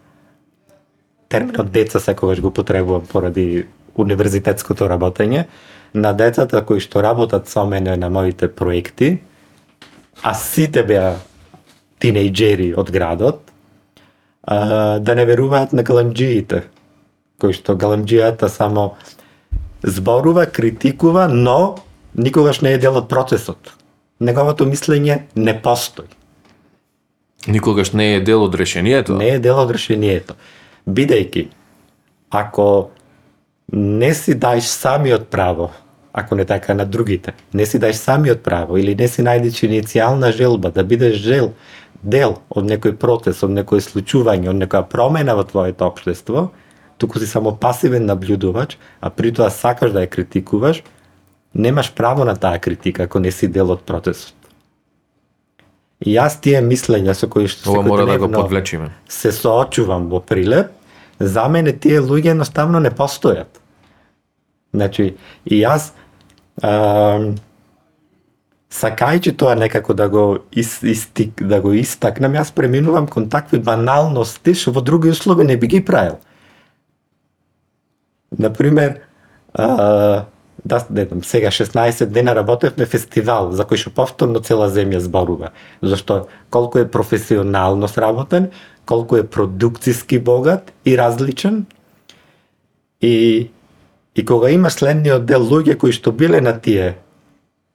терминот деца секогаш го потребувам поради универзитетското работење, на децата кои што работат со мене на моите проекти, а сите беа тинејџери од градот, а, да не веруваат на галамџиите, кои што галамџијата само зборува, критикува, но никогаш не е дел од процесот. Неговото мислење не постои. Никогаш не е дел од решението. Не е дел од решението. Бидејќи, ако не си даеш самиот право, ако не така на другите, не си даеш самиот право или не си најдеш иницијална желба да бидеш жел, дел од некој процес, од некој случување, од некоја промена во твоето општество, туку си само пасивен наблюдувач, а при тоа сакаш да ја критикуваш, немаш право на таа критика ако не си дел од процесот. И јас тие мислења со кои што Ова мора да го подвлечиме. се соочувам во Прилеп, за мене тие луѓе едноставно не постојат. Значи, и јас а, сакајќи тоа некако да го ис, истик, да го истакнам, јас преминувам кон такви баналности што во други услови не би ги правил. Например, а, да, не знам, сега 16 дена работевме фестивал за кој што повторно цела земја зборува. Зашто колку е професионално сработен, колку е продукциски богат и различен. И и кога има следниот дел луѓе кои што биле на тие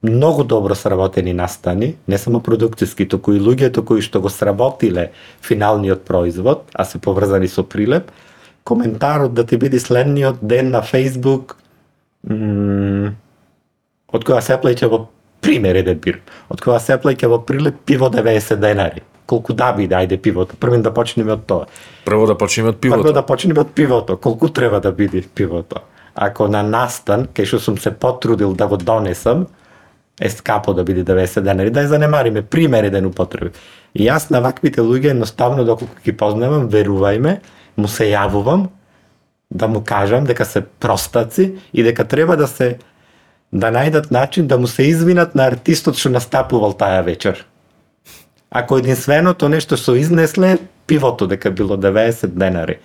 многу добро сработени настани, не само продукциски, туку и луѓето кои што го сработиле финалниот производ, а се поврзани со прилеп, коментарот да ти биде следниот ден на Facebook, од која се плаќа во пример еден бир, од која се плаќа во прилеп пиво 90 денари. Колку да биде, ајде пивото. Првим да почнеме од тоа. Прво да почнеме од Прво пивото. да почнеме од пивото. Колку треба да биде пивото? Ако на настан, кај што сум се потрудил да го донесам, е скапо да биде 90 денари, да ја занемариме, пример еден употреби. И јас на ваквите луѓе едноставно доколку ги познавам, верувајме, му се јавувам, да му кажам дека се простаци и дека треба да се да најдат начин да му се извинат на артистот што настапувал таа вечер. Ако единственото нешто што изнесле, пивото дека било 90 денари.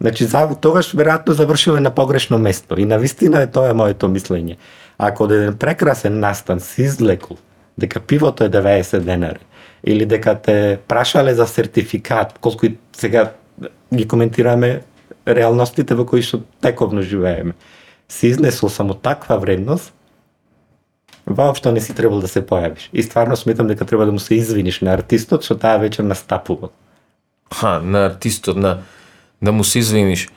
Значи, за, тогаш веројатно завршиле на погрешно место. И на вистина е тоа е моето мислење. Ако од еден прекрасен настан си излекол дека пивото е 90 денари, или дека те прашале за сертификат, колку и сега ги коментираме реалностите во кои што тековно живееме, си изнесол само таква вредност, воопшто не си требал да се појавиш. И стварно сметам дека треба да му се извиниш на артистот што таа вечер настапувал. Ха, на артистот, на да му се извиниш.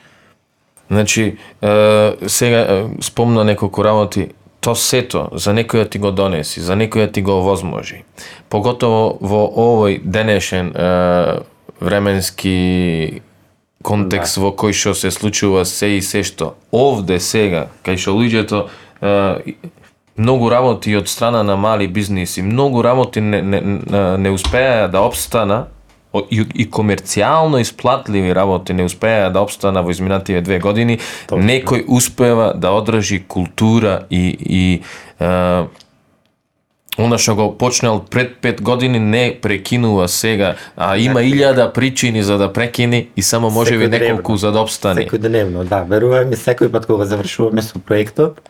Значи, е, сега е, спомна неколку работи, то сето за некоја ти го донеси, за некоја ти го овозможи. Поготово во овој денешен е, временски контекст во кој што се случува се и се што овде сега, кај што луѓето е, многу работи од страна на мали бизниси, многу работи не, не, не, успеа да обстана и, и комерцијално исплатливи работи не успеа да обстана во изминативе две години, Точно. некој успева да одржи култура и, и е, Она што го почнал пред пет години не прекинува сега, а има илјада причини за да прекини и само може би неколку за да обстане. Секојдневно, да. Верувам и секој пат кога завршуваме со проектот,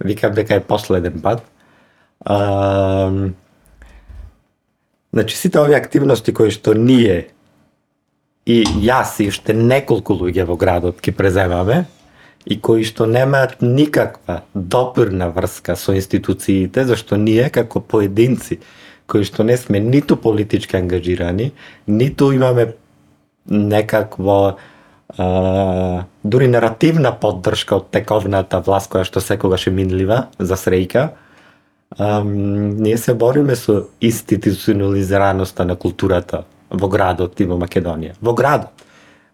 викам дека е последен пат. А, значи сите овие активности кои што ние и јас и уште неколку луѓе во градот ги преземаме и кои што немаат никаква допирна врска со институциите, зашто ние како поединци кои што не сме ниту политички ангажирани, ниту имаме некакво а, дури наративна поддршка од тековната власт која што секогаш е минлива за среќа, ние се бориме со институционализираноста на културата во градот и во Македонија. Во градот.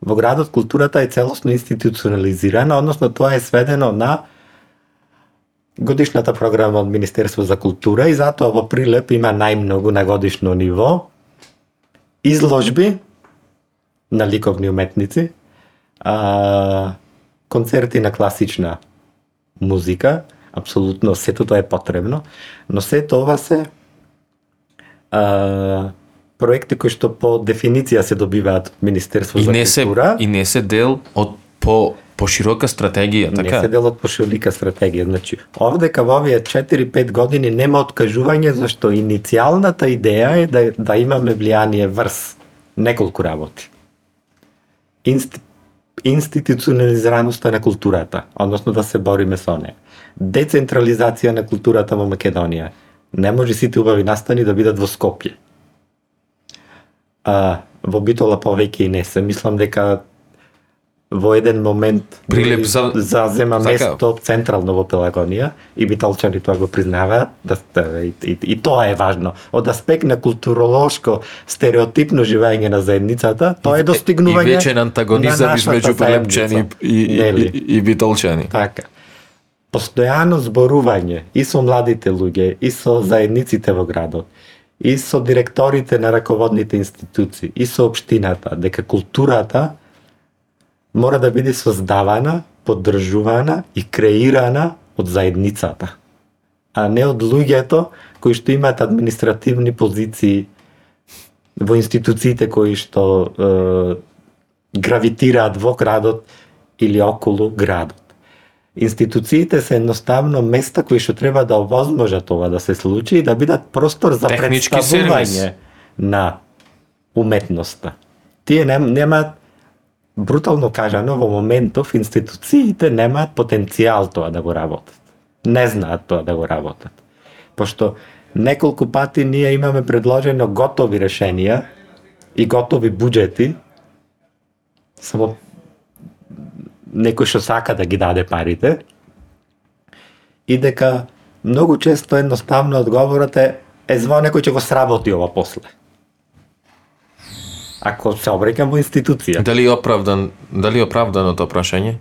Во градот културата е целосно институционализирана, односно тоа е сведено на годишната програма од Министерство за култура и затоа во Прилеп има најмногу на годишно ниво изложби на ликовни уметници, а, концерти на класична музика, апсолутно сето тоа е потребно, но се тоа се а, проекти кои што по дефиниција се добиваат од Министерство И за не се култура. и не се дел од по поширока стратегија, Не така? се дел од поширолика стратегија. Значи, овде во овие 4-5 години нема откажување зашто иницијалната идеја е да, да имаме влијание врз неколку работи. Инст, институционализираноста на културата, односно да се бориме со неја. Децентрализација на културата во Македонија. Не може сите убави настани да бидат во Скопје. А, во Битола повеќе и не се. Мислам дека во еден момент Прилеп за- зазема така. место централно во Пелагонија и битолчани тоа го признаваат да да- и, и, и тоа е важно од аспект на културолошко стереотипно живење на заедницата тоа е достигнување И вечен антагонизам на измеѓу прилепчани и, и, и, и битолчани. Така. Постојано зборување и со младите луѓе, и со заедниците во градот, и со директорите на раководните институции, и со општината, дека културата мора да биде создавана, поддржувана и креирана од заедницата, а не од луѓето кои што имаат административни позиции во институциите кои што е, гравитираат во градот или околу градот. Институциите се едноставно места кои што треба да овозможат ова да се случи и да бидат простор за Технички представување сервис. на уметноста. Тие нем, немаат брутално кажано во моментов институциите немаат потенцијал тоа да го работат. Не знаат тоа да го работат. Пошто неколку пати ние имаме предложено готови решенија и готови буџети, само некој што сака да ги даде парите, и дека многу често едноставно одговорот е е зво некој ќе го сработи ова после. Ако се обреќам во институција, Дали е оправдан, дали е оправдано тоа прашање?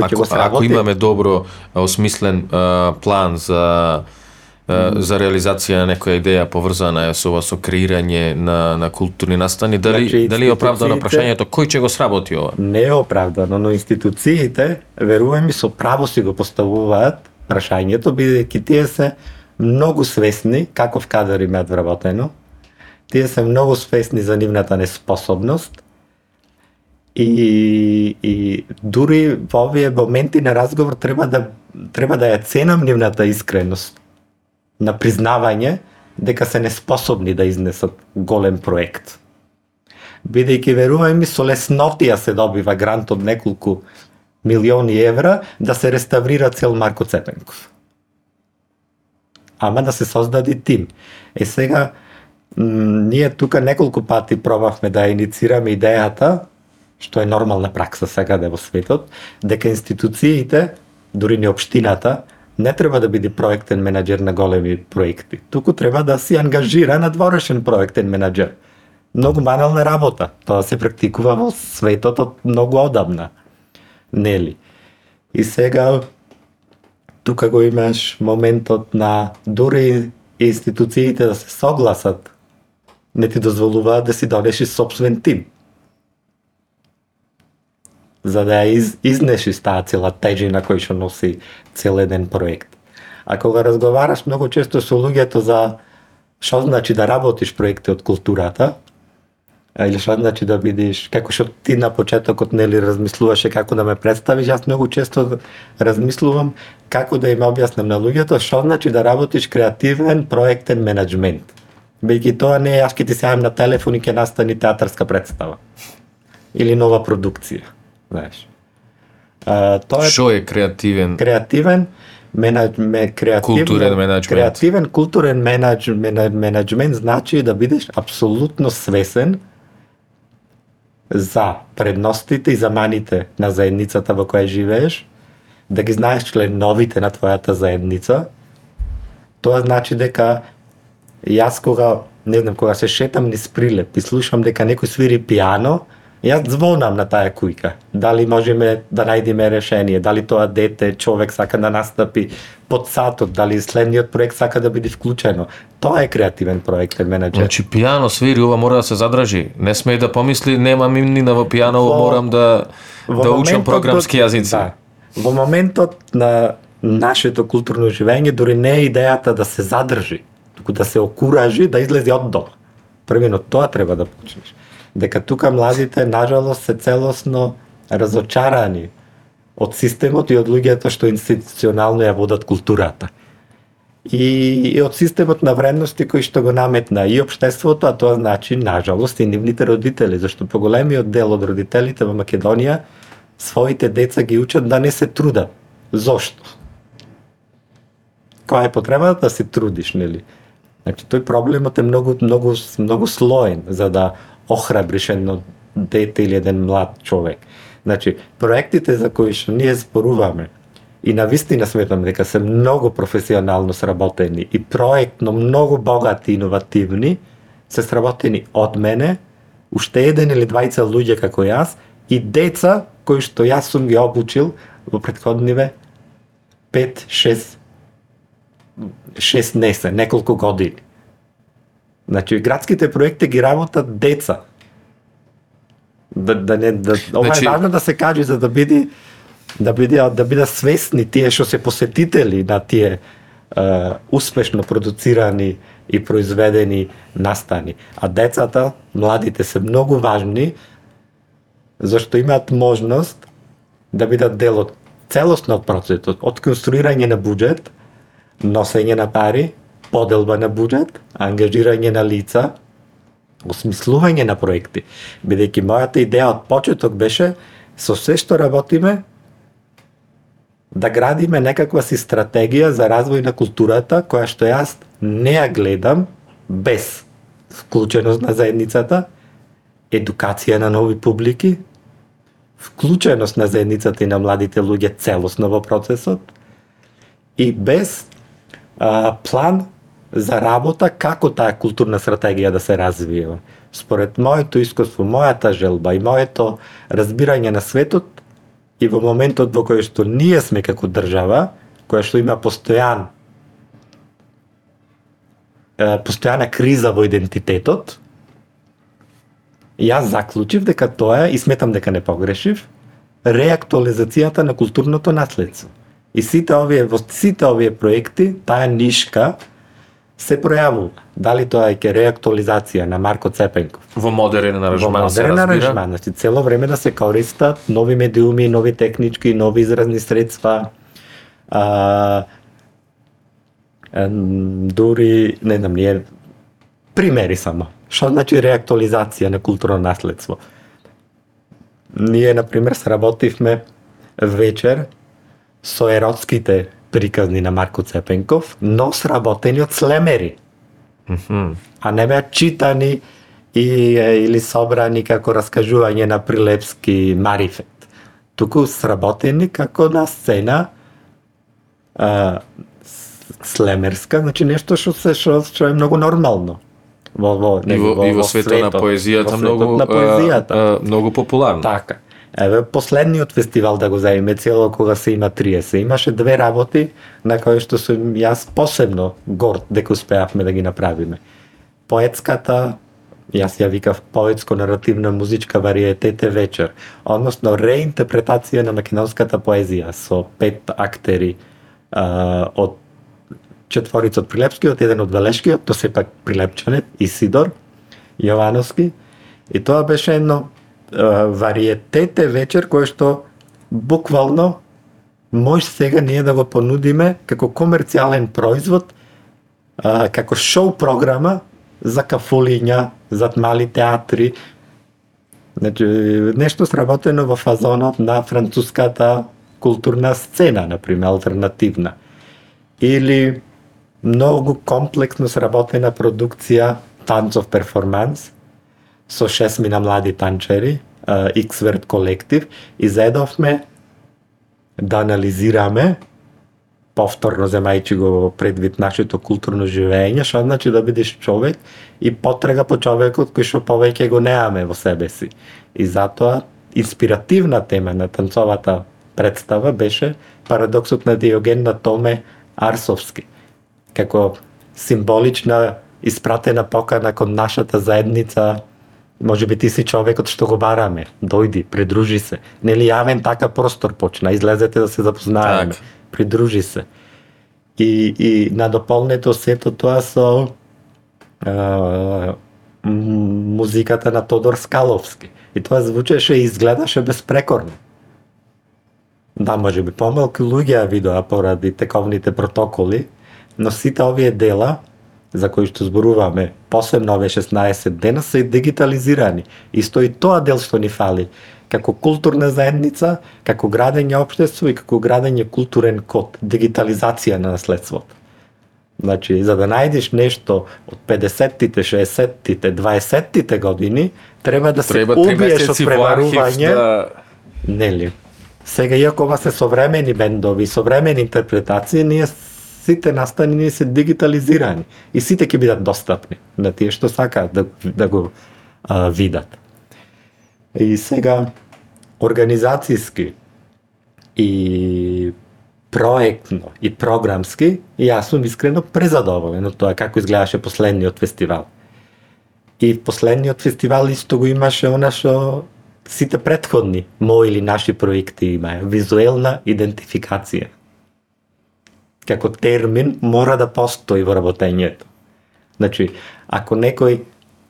Ако, ако имаме добро осмислен а, план за за реализација на некоја идеја поврзана е со ова со креирање на на културни настани, дали Значи, дали е оправдано прашањето кој ќе го сработи ова? не е оправдано, но институциите, верувам со право си го поставуваат прашањето, бидејќи тие се многу свесни каков кадар имаат вработено, тие се многу свесни за нивната неспособност и, и дури во овие моменти на разговор треба да треба да ја ценам нивната искреност на признавање дека се неспособни да изнесат голем проект бидејќи верувај ми со леснотија се добива грант од неколку милиони евра да се реставрира цел Марко Цепенков. Ама да се создаде тим. Е сега, ние тука неколку пати пробавме да иницираме идејата, што е нормална пракса секаде да во светот, дека институциите, дури не општината, не треба да биде проектен менеджер на големи проекти. Туку треба да си ангажира на дворешен проектен менеджер. Многу банална работа. Тоа се практикува во светот од многу одамна. Нели? И сега тука го имаш моментот на дури институциите да се согласат не ти дозволуваат да си донеши собствен тим. За да ја из, изнеши таа цела тежина кој што носи цел еден проект. А кога разговараш многу често со луѓето за што значи да работиш проекти од културата, или што значи да бидеш, како што ти на почетокот нели размислуваше како да ме представиш, јас многу често размислувам како да им објаснам на луѓето што значи да работиш креативен проектен менеджмент. Бејќи тоа не е јас ќе ти се на телефон и ќе настани театарска представа. Или нова продукција, знаеш. А, тоа е Што е креативен? креативен менадж, ме, креативен, Културен менаџмент. Креативен културен менаџмент значи да бидеш апсолутно свесен за предностите и за маните на заедницата во која живееш, да ги знаеш членовите на твојата заедница. Тоа значи дека јас кога, не знам, кога се шетам низ прилеп и слушам дека некој свири пијано, Јас звонам на таа кујка. Дали можеме да најдеме решение, дали тоа дете, човек сака да настапи под сатот, дали следниот проект сака да биде вклучено. Тоа е креативен проектен менеджер. Значи пијано свири, ова мора да се задржи. Не смее да помисли немам имнина во пијано, Во- морам да Во да учам програмски до- јазици. Да. Во моментот на нашето културно живење дури не е идејата да се задржи, туку да се окуражи да излезе од дома. Првено тоа треба да почнеш. Дека тука младите нажалост се целосно разочарани од системот и од луѓето што институционално ја водат културата. И, и од системот на вредности кои што го наметна и општеството, а тоа значи, нажалост, и нивните родители, зашто поголемиот дел од родителите во Македонија своите деца ги учат да не се трудат. Зошто? Која е потребата да се трудиш, нели? Значи, тој проблемот е многу, многу, многу слоен за да охрабриш едно дете или еден млад човек. Значи, проектите за кои што ние зборуваме, и на вистина сметам дека се многу професионално сработени и проектно многу богати и иновативни, се сработени од мене, уште еден или двајца луѓе како јас и деца кои што јас сум ги обучил во претходниве 5, 6 6 не се, неколку години. Значи, градските проекти ги работат деца. Да, да не, да, ова Значи- е важно да се каже за да биде да биде да бидат свесни тие што се посетители на тие е, успешно продуцирани и произведени настани. А децата, младите се многу важни зашто имаат можност да бидат дел од целосно од процесот, од конструирање на буџет, носење на пари, поделба на буџет, ангажирање на лица, осмислување на проекти. Бидејќи мојата идеја од почеток беше со се што работиме да градиме некаква си стратегија за развој на културата која што јас не ја гледам без вклученост на заедницата, едукација на нови публики, вклученост на заедницата и на младите луѓе целосно во процесот и без а, план за работа како таа културна стратегија да се развива. Според моето искуство, мојата желба и моето разбирање на светот и во моментот во кој што ние сме како држава, која што има постојан постојана криза во идентитетот, јас заклучив дека тоа е, и сметам дека не погрешив, реактуализацијата на културното наследство. И сите овие, во сите овие проекти, таа нишка се пројавува. Дали тоа е ке реактуализација на Марко Цепенков, Во модерен аранжман се разбира. аранжман, значи цело време да се користат нови медиуми, нови технички, нови изразни средства, а, дури, не знам, ние примери само. Што значи реактуализација на културно наследство? Ние, на пример, сработивме вечер со еротските приказни на Марко Цепенков, но сработени од слемери Мгм. а не беа читани и, или собрани како раскажување на прилепски марифет. Туку сработени како на сцена а, слемерска, значи нешто што се што, што е многу нормално. Во, во, И во, и во светот на поезијата во светот многу на поезијата. а, а, многу популарно. Така. Еве последниот фестивал да го заиме цело кога се има 30. Имаше две работи на кои што сум јас посебно горд дека успеавме да ги направиме. Поетската јас ја викав поетско наративна музичка вариетете вечер, односно реинтерпретација на македонската поезија со пет актери а, од четворица од Прилепскиот, еден од Велешкиот, то сепак Прилепчанет, Исидор Јовановски, И тоа беше едно варијетете вечер кој што буквално може сега ние да го понудиме како комерцијален производ, а, како шоу програма за кафулиња, за мали театри. Значи, нешто сработено во фазонот на француската културна сцена, например, алтернативна. Или многу комплексно сработена продукција танцов перформанс со шестмина млади танчери, X-Word колектив, и заедовме да анализираме повторно земајќи го предвид нашето културно живење, што значи да бидеш човек и потрага по човекот кој што повеќе го неаме во себе си. И затоа инспиративна тема на танцовата представа беше парадоксот на Диоген на Томе Арсовски, како символична испратена покана кон нашата заедница Може би ти си човекот што го бараме. Дојди, придружи се. Нели јавен така простор почна, излезете да се запознаеме. Так. Придружи се. И, и надополнето сето тоа со а, музиката на Тодор Скаловски. И тоа звучеше и изгледаше безпрекорно. Да, може би помалку луѓе ја видоа поради тековните протоколи, но сите овие дела за кои што зборуваме, посебно овие 16 дена, се дигитализирани. Исто и тоа дел што ни фали. Како културна заедница, како градење општество и како градење културен код, дигитализација на наследството. Значи, за да најдеш нешто од 50-тите, 60-тите, 20-тите години, треба да се Треба три убиеш од преварување. да... Нели? Сега, иако ова се современи бендови, современи интерпретации, ние сите настанини се дигитализирани и сите ќе бидат достапни на тие што сакаат да, да го а, видат. И сега, организацијски и проектно и програмски, јас сум искрено презадоволен од тоа како изгледаше последниот фестивал. И последниот фестивал исто го имаше она што сите предходни мои или наши проекти имаја, визуелна идентификација. Како термин мора да постои во работењето. Значи, ако некој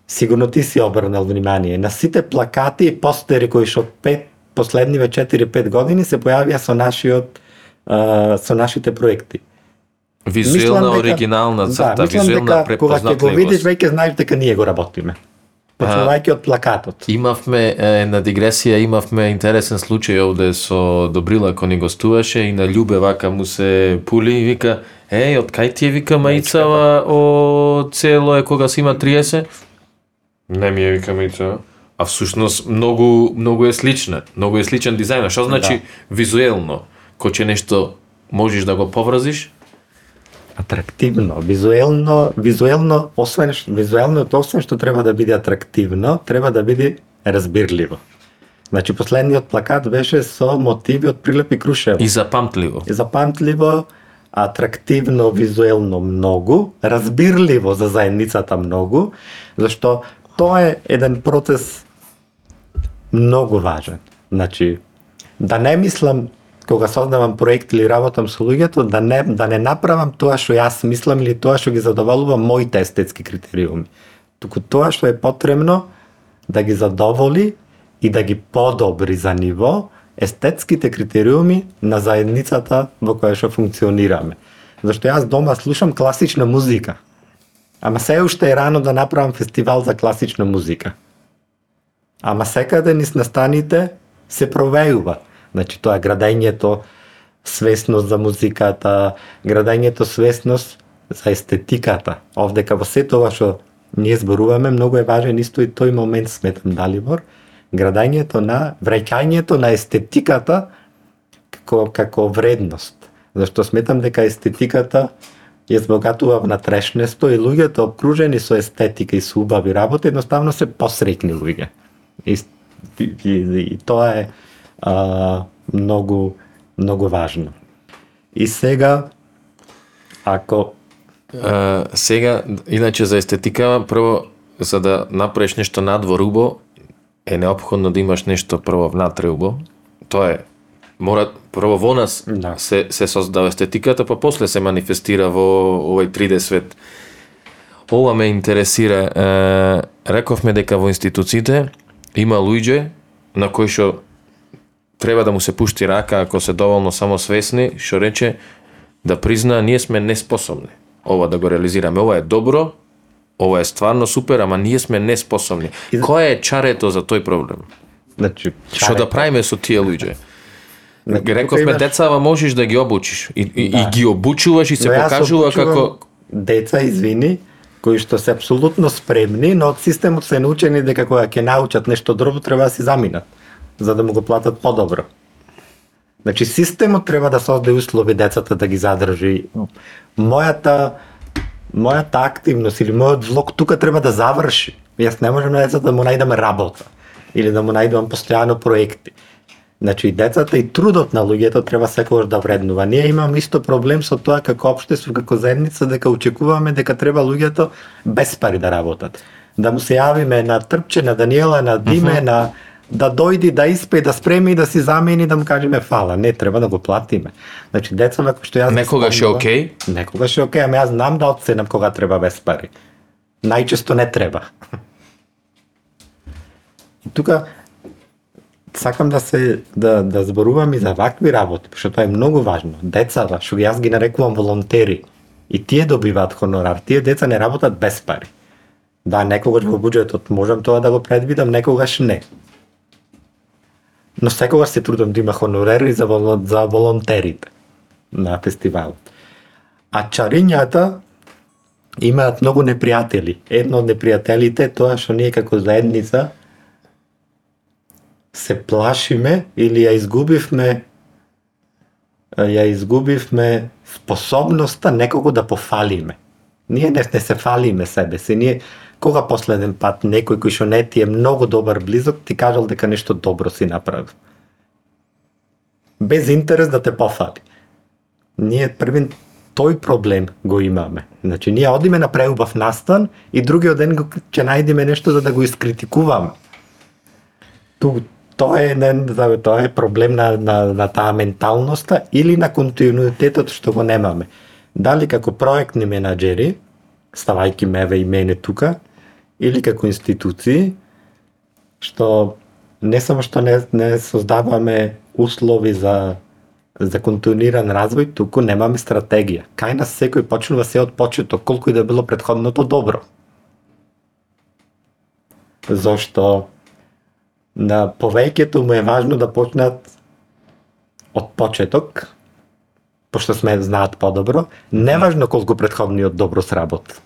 сигурно ти си обрнал внимание, на сите плакати и постери кои што пет последниве 4-5 години се појавија со нашиот а, со нашите проекти. Визуелна, дека- оригинална црта, да, мислам визуелна дека кога ќе го видиш препознатливост. веќе знаеш дека ние го работиме. Почнувајќи од плакатот. Имавме на дигресија, имавме интересен случај овде со Добрила кој ни гостуваше и на Љубе вака му се пули и вика Еј, од кај ти е вика маицава о цело е кога си има 30? Не ми е вика маицава. А всушност многу многу е слична, многу е сличен дизајн. Што значи визуелно? Кој че нешто можеш да го повразиш? Атрактивно, визуелно, визуелно, освен што визуелното освен што треба да биде атрактивно, треба да биде разбирливо. Значи последниот плакат беше со мотиви од Прилеп и Крушево. И запамтливо. запамтливо, атрактивно, визуелно многу, разбирливо за заедницата многу, зашто тоа е еден процес многу важен. Значи, да не мислам кога создавам проект или работам со луѓето, да не, да не направам тоа што јас мислам или тоа што ги задоволува моите естетски критериуми. Туку тоа што е потребно да ги задоволи и да ги подобри за ниво естетските критериуми на заедницата во која што функционираме. Зашто јас дома слушам класична музика. Ама се уште е рано да направам фестивал за класична музика. Ама секаде низ настаните се провејува. Значи тоа градењето свесност за музиката, градењето свесност за естетиката. Овдека во се тоа што ние зборуваме, многу е важен исто и тој момент сметам Далибор, градењето на враќањето на естетиката како како вредност. Зашто сметам дека естетиката ја збогатува внатрешноста и луѓето обкружени со естетика и со убави работи едноставно се посрекни луѓе. И, и, и, и тоа е а, многу многу важно. И сега ако А, сега, иначе за естетика, прво, за да направиш нешто надвор убо, е необходно да имаш нешто прво внатре убо. Тоа е мора прво во нас Да. се се создава естетиката, па после се манифестира во овој 3D свет. ова ме интересира. Е, рековме дека во институциите има луѓе на кои што треба да му се пушти рака ако се доволно самосвесни, што рече да призна ние сме неспособни ова да го реализираме. Ова е добро, ова е стварно супер, ама ние сме неспособни. И- Кој е чарето за тој проблем? Значи, Што да правиме со тие луѓе? Значи, Рековме имаш- децава можеш да ги обучиш и, и, и Да. ги обучуваш и се Но покажува како деца, извини, кои што се апсолутно спремни, но од системот се научени дека кога ќе научат нешто друго треба да си заминат, за да му го платат подобро. Значи системот треба да создаде услови децата да ги задржи. Мојата мојата активност или мојот влог тука треба да заврши. Јас не можам на децата да му најдам работа или да му најдам постојано проекти. Значи и децата и трудот на луѓето треба секогаш да вреднува. Ние имаме исто проблем со тоа како општество, како заедница дека очекуваме дека треба луѓето без пари да работат. Да му се јавиме на Трпче, на Даниела, на Диме, uh -huh. на да дојди, да испе, да спреми и да си замени, да му кажеме фала. Не, треба да го платиме. Значи децата како што јас Некогаш е окей? Некогаш е окей, ама јас знам да оценам кога треба без пари. Најчесто не треба. И тука сакам да се да да зборувам и за вакви работи, што тоа е многу важно. Децата, што јас ги нарекувам волонтери, и тие добиваат хонорар. Тие деца не работат без пари. Да, некогаш во буџетот можам тоа да го предвидам, некогаш не. Но секогаш се трудам да има хонорари за, волон- за волонтерите на фестивалот. А чарињата имаат многу непријатели. Едно од непријателите е тоа што ние како заедница се плашиме или ја изгубивме ја изгубивме способноста некого да пофалиме. Ние не, не се фалиме себе си. Ние кога последен пат некој кој што не ти е многу добар близок ти кажал дека нешто добро си направил. Без интерес да те пофали. Ние првин тој проблем го имаме. Значи ние одиме на преубав настан и другиот ден го ќе најдеме нешто за да го искритикуваме. Ту, тоа е не, тоа е проблем на, на, на таа менталноста или на континуитетот што го немаме. Дали како проектни менаџери, ставајки меве и мене тука, или како институции, што не само што не, не создаваме услови за за континуиран развој, туку немаме стратегија. Кај нас секој почнува се од почеток, колку и да било предходното добро. Зошто на повеќето му е важно да почнат од почеток, пошто сме знаат подобро, неважно колку предходниот добро сработ.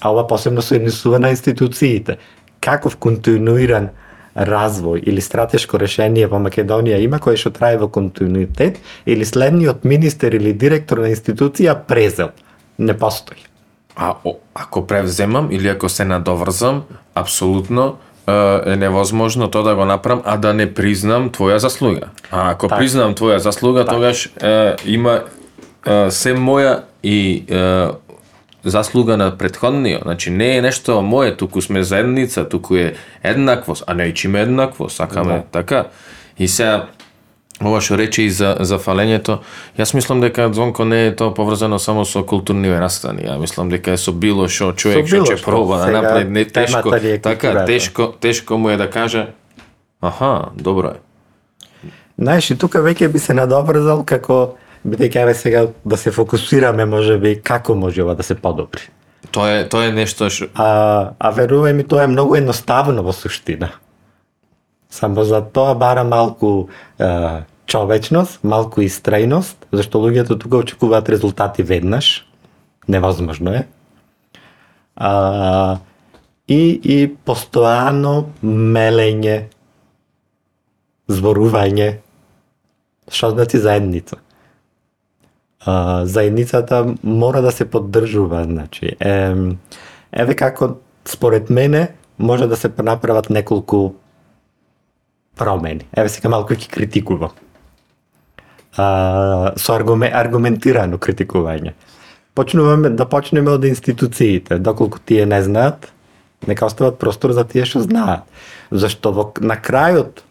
А ова посебно се однесува на институциите. Каков континуиран развој или стратешко решение во Македонија има кое што трае во континуитет или следниот министер или директор на институција презел. Не постои. А о, ако превземам или ако се надоврзам, апсолутно е, невозможно тоа да го направам, а да не признам твоја заслуга. А ако Така. признам твоја заслуга, тогаш е, има е, се моја и е, заслуга на предходниот. Значи не е нешто мое, туку сме заедница, туку е еднаквост, а не ичиме еднаквост, сакаме Да. така. И сега Ова што рече и за, за фалењето, јас мислам дека звонко не е тоа поврзано само со културни растани. Ја мислам дека е со било што човек што ќе проба да направи не тешко, така тешко, тешко му е да каже аха, добро е. Знаеш, и тука веќе би се надоврзал како бидејќи еве сега да се фокусираме можеби како може ова да се подобри. Тоа е тоа е нешто што А, а верувај ми, тоа е многу едноставно во суштина. Само за тоа бара малку е, човечност, малку истрајност, зашто луѓето тука очекуваат резултати веднаш. Невозможно е. А, и, и постојано мелење, зборување, што значи заедница. А, заедницата мора да се поддржува, значи. Е, еве како според мене може да се направат неколку промени. Еве сега малку ќе критикувам. А, со аргуме, аргументирано критикување. Почнуваме да почнеме од институциите, доколку тие не знаат, нека остават простор за тие што знаат. Зашто во, на крајот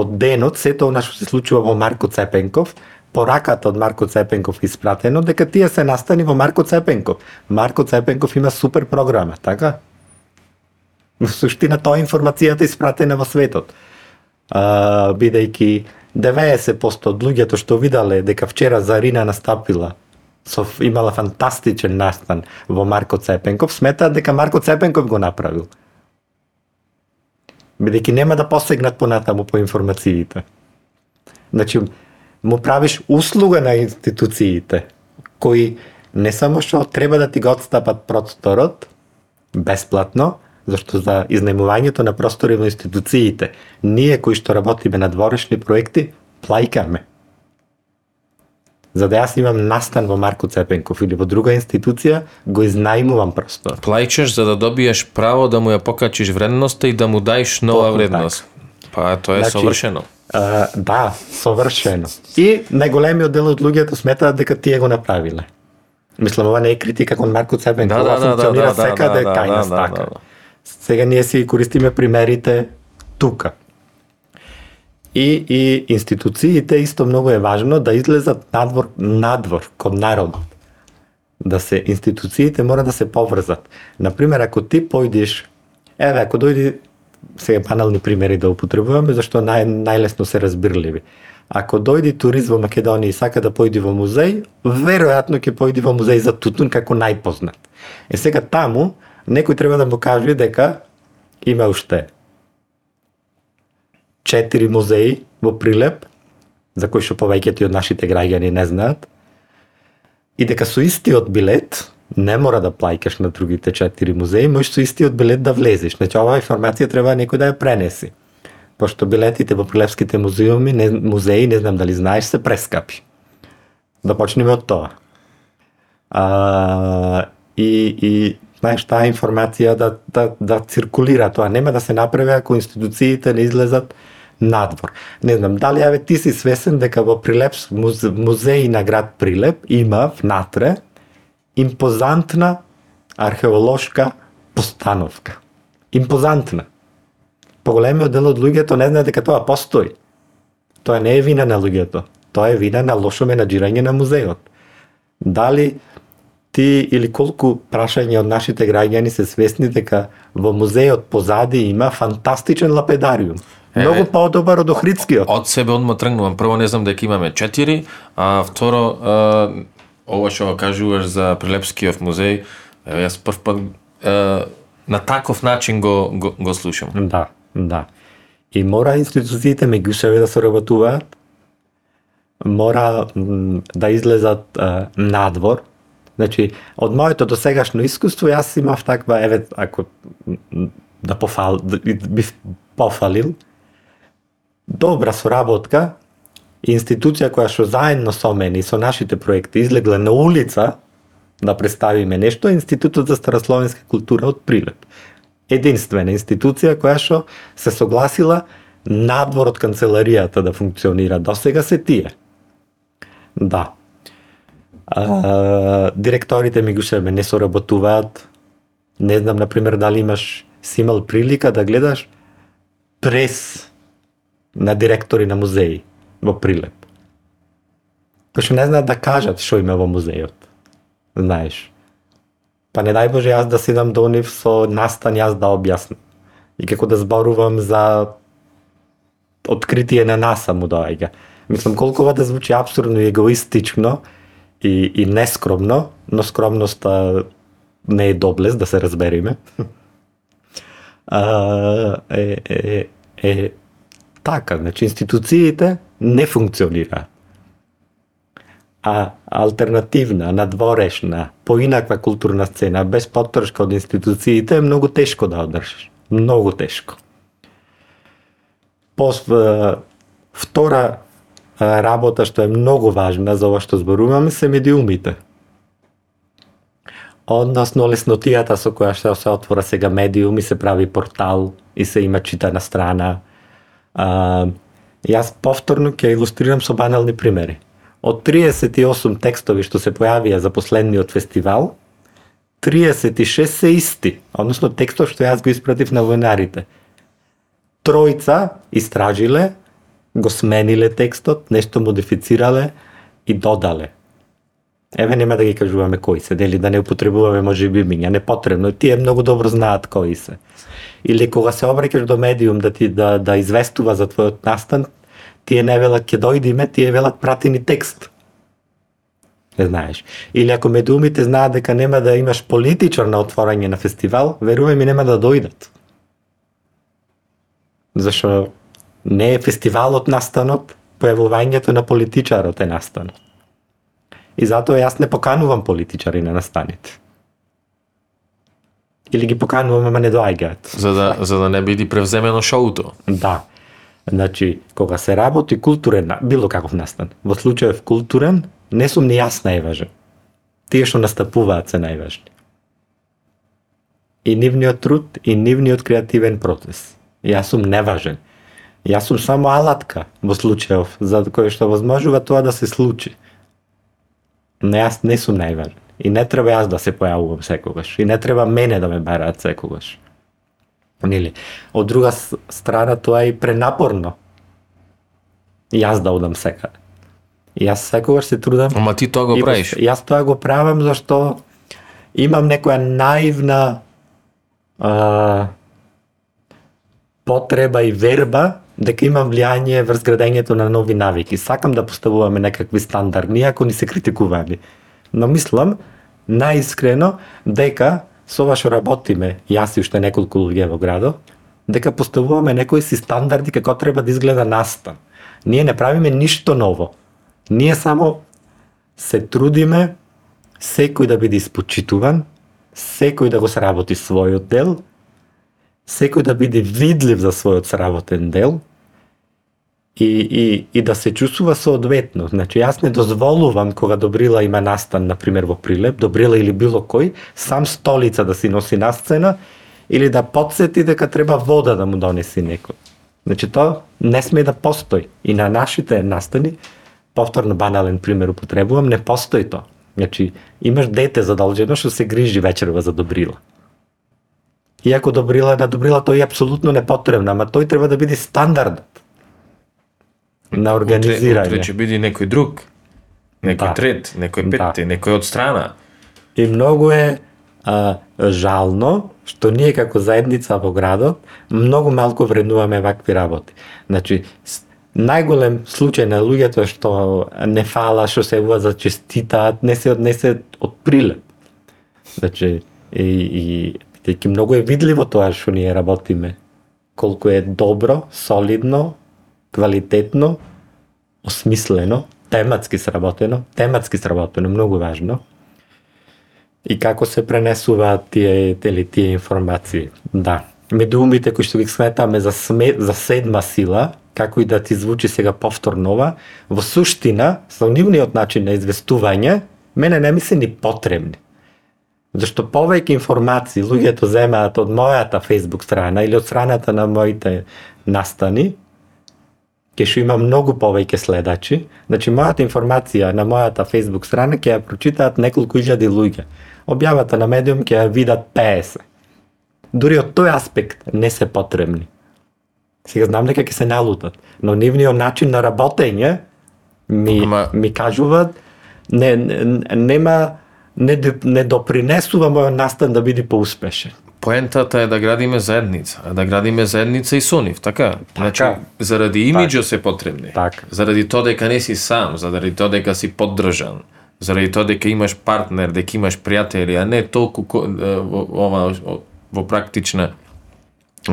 од денот, сето она што се случува во Марко Цепенков, пораката од Марко Цепенков испратено, дека тие се настани во Марко Цепенков. Марко Цепенков има супер програма, така? Во суштина тоа е информацијата испратена во светот. А, бидејќи 90% од луѓето што виделе дека вчера Зарина настапила со имала фантастичен настан во Марко Цепенков, сметаат дека Марко Цепенков го направил. Бидејќи нема да посегнат понатаму по информациите. Значи, му правиш услуга на институциите, кои не само што треба да ти го отстапат просторот, бесплатно, зашто за изнемувањето на простори во институциите, ние кои што работиме на дворешни проекти, плајкаме. За да јас имам настан во Марко Цепенков или во друга институција, го изнајмувам простор. Плајчеш за да добиеш право да му ја покачиш вредноста и да му даеш нова Токму вредност. Па тоа е Значи, совршено. А, да, совршено. И најголемиот дел од луѓето сметаат дека тие го направиле. Мислам, ова не е критика кон Марко Цепенков, Да, да, да, да, функционира да, да, секаде да, кај да, нас да, така. да, да. Сега ние си користиме примерите тука. И, и институциите исто многу е важно да излезат надвор, надвор кон народот. Да се институциите мора да се поврзат. Например, ако ти појдиш, еве, ако дојди сега банални примери да употребуваме, зашто нај, најлесно се разбирливи. Ако дојди турист во Македонија и сака да појди во музеј, веројатно ќе појди во музеј за Тутун како најпознат. Е сега таму, некој треба да му каже дека има уште четири музеи во Прилеп, за кои што повеќето од нашите граѓани не знаат, и дека со истиот билет, не мора да плаќаш на другите четири музеи, можеш со истиот билет да влезеш. Значи, оваа информација треба некој да ја пренеси. Пошто билетите во прилепските музеуми, не, музеи, не знам дали знаеш, се прескапи. Да почнеме од тоа. А, и, и знаеш, таа информација да, да, да циркулира тоа. Нема да се направи ако институциите не излезат надвор. Не знам, дали аве ти си свесен дека во Прилеп музеј на град Прилеп има внатре импозантна археолошка постановка. Импозантна. Поголемиот дел од луѓето не знае дека тоа постои. Тоа не е вина на луѓето. Тоа е вина на лошо менаџирање на музеот. Дали ти или колку прашања од нашите граѓани се свесни дека во музеот позади има фантастичен лапедариум. Е, Многу подобар од Охридскиот. Од себе одма тргнувам. Прво не знам дека имаме четири, а второ а, ова што кажуваш за Прилепскиот музеј, еве јас прв пат а, на таков начин го, го, го слушам. Да, да. И мора институциите меѓу себе да соработуваат, мора м, да излезат а, надвор. Значи, од моето досегашно искуство, јас имав таква, еве, ако да пофал, да, бив пофалил, добра соработка, институција која што заедно со мене и со нашите проекти излегла на улица да представиме нешто, Институтот за старословенска култура од Прилеп. Единствена институција која што се согласила надвор од канцеларијата да функционира. До сега се тие. Да. А, директорите ми себе не соработуваат. Не знам, например, дали имаш си имал прилика да гледаш прес на директори на музеи во Прилеп. Кои што не знаат да кажат што има во музеот. Знаеш. Па не дај Боже јас да седам до нив со настан јас да објаснам. И како да зборувам за откритие на НАСА му доаѓа. Мислам колку ова да звучи абсурдно и егоистично и, и нескромно, но скромноста не е доблез да се разбериме. а, е, е, е така, значи институциите не функционираат. А алтернативна, надворешна, поинаква културна сцена без поддршка од институциите е многу тешко да одржиш. Многу тешко. Пос, втора работа што е многу важна за ова што зборуваме се медиумите. Односно леснотијата со која што се отвора сега медиум и се прави портал и се има читана страна. А, јас повторно ќе илустрирам со банални примери. Од 38 текстови што се појавија за последниот фестивал, 36 се исти, односно текстот што јас го испратив на војнарите. Тројца истражиле го смениле текстот, нешто модифицирале и додале. Еве нема да ги кажуваме кои се, дели да не употребуваме можеби имиња, не потребно, тие многу добро знаат кои се. Или кога се обраќаш до медиум да ти да, да известува за твојот настан, тие не велат ќе дојдиме, тие велат прати ни текст. Не знаеш. Или ако медиумите знаат дека нема да имаш политичар на отворање на фестивал, верувај ми нема да дојдат. Зашо не е фестивалот настанот, појавувањето на политичарот е настанот. И затоа јас не поканувам политичари на настаните. Или ги поканувам, ама не доаѓаат. За да, за да не биде превземено шоуто. Да. Значи, кога се работи културен, било каков настан, во случајов културен, не сум ни јас најважен. Тие што настапуваат се најважни. И нивниот труд и нивниот креативен процес. Јас сум неважен. Јас сум само алатка во случајов за кој што возможува тоа да се случи. Но јас не сум најважен. И не треба јас да се појавувам секогаш. И не треба мене да ме бараат секогаш. Нели? Од друга страна тоа е и пренапорно. Јас да одам секаде. Јас секогаш се трудам. Ама ти тоа го И правиш. Јас тоа го правам зашто имам некоја наивна а, потреба и верба дека има влијание врз градењето на нови навики. Сакам да поставуваме некакви стандарди, ако ни се критикувани. Но мислам, наискрено, дека со ова што работиме, јас и уште неколку луѓе во градот, дека поставуваме некои си стандарди како треба да изгледа настан. Ние не правиме ништо ново. Ние само се трудиме секој да биде испочитуван, секој да го сработи својот дел, секој да биде видлив за својот сработен дел и, и, и да се чувствува соодветно. Значи, јас не дозволувам кога Добрила има настан, например, во Прилеп, Добрила или било кој, сам столица да си носи на сцена или да подсети дека треба вода да му донеси некој. Значи, тоа не сме да постои. И на нашите настани, повторно банален пример употребувам, не постои тоа. Значи, имаш дете задолжено што се грижи вечерва за Добрила. Иако Добрила на Добрила тој е апсолутно непотребна, ама тој треба да биде стандардот на Утре, организирање. утре ќе биде некој друг. Некој Да. трет, некој Да. петте, некој од страна. И многу е а, жално што ние како заедница во градот многу малку вреднуваме вакви работи. Значи, најголем случај на луѓето што не фала, што се ува за честитаат, не се однесе од прилеп. Значи, и, и бидејќи многу е видливо тоа што ние работиме. Колку е добро, солидно, квалитетно, осмислено, тематски сработено, тематски сработено, многу важно. И како се пренесуваат тие, тие, тие информации. Да. Медиумите кои што ги сметаме за, сме, за седма сила, како и да ти звучи сега повторнова, во суштина, со нивниот начин на известување, мене не ми се ни потребни. Зашто повеќе информации луѓето земаат од мојата Facebook страна или од страната на моите настани, ќе што има многу повеќе следачи, значи мојата информација на мојата Facebook страна ќе ја прочитаат неколку илјади луѓе. Објавата на медиум ќе ја видат 50. Дури од тој аспект не се потребни. Сега знам дека ќе се налутат, но нивниот начин на работење ми, Ама- ми кажуваат не, не, нема не, не допринесува мојот настан да биде поуспешен. Поентата е да градиме заедница, а да градиме заедница и со нив, така? Значи, заради имиджот се потребни. Така. Заради тоа дека не си сам, заради тоа дека си поддржан, заради тоа дека имаш партнер, дека имаш пријатели, а не толку во, ова, во практична е,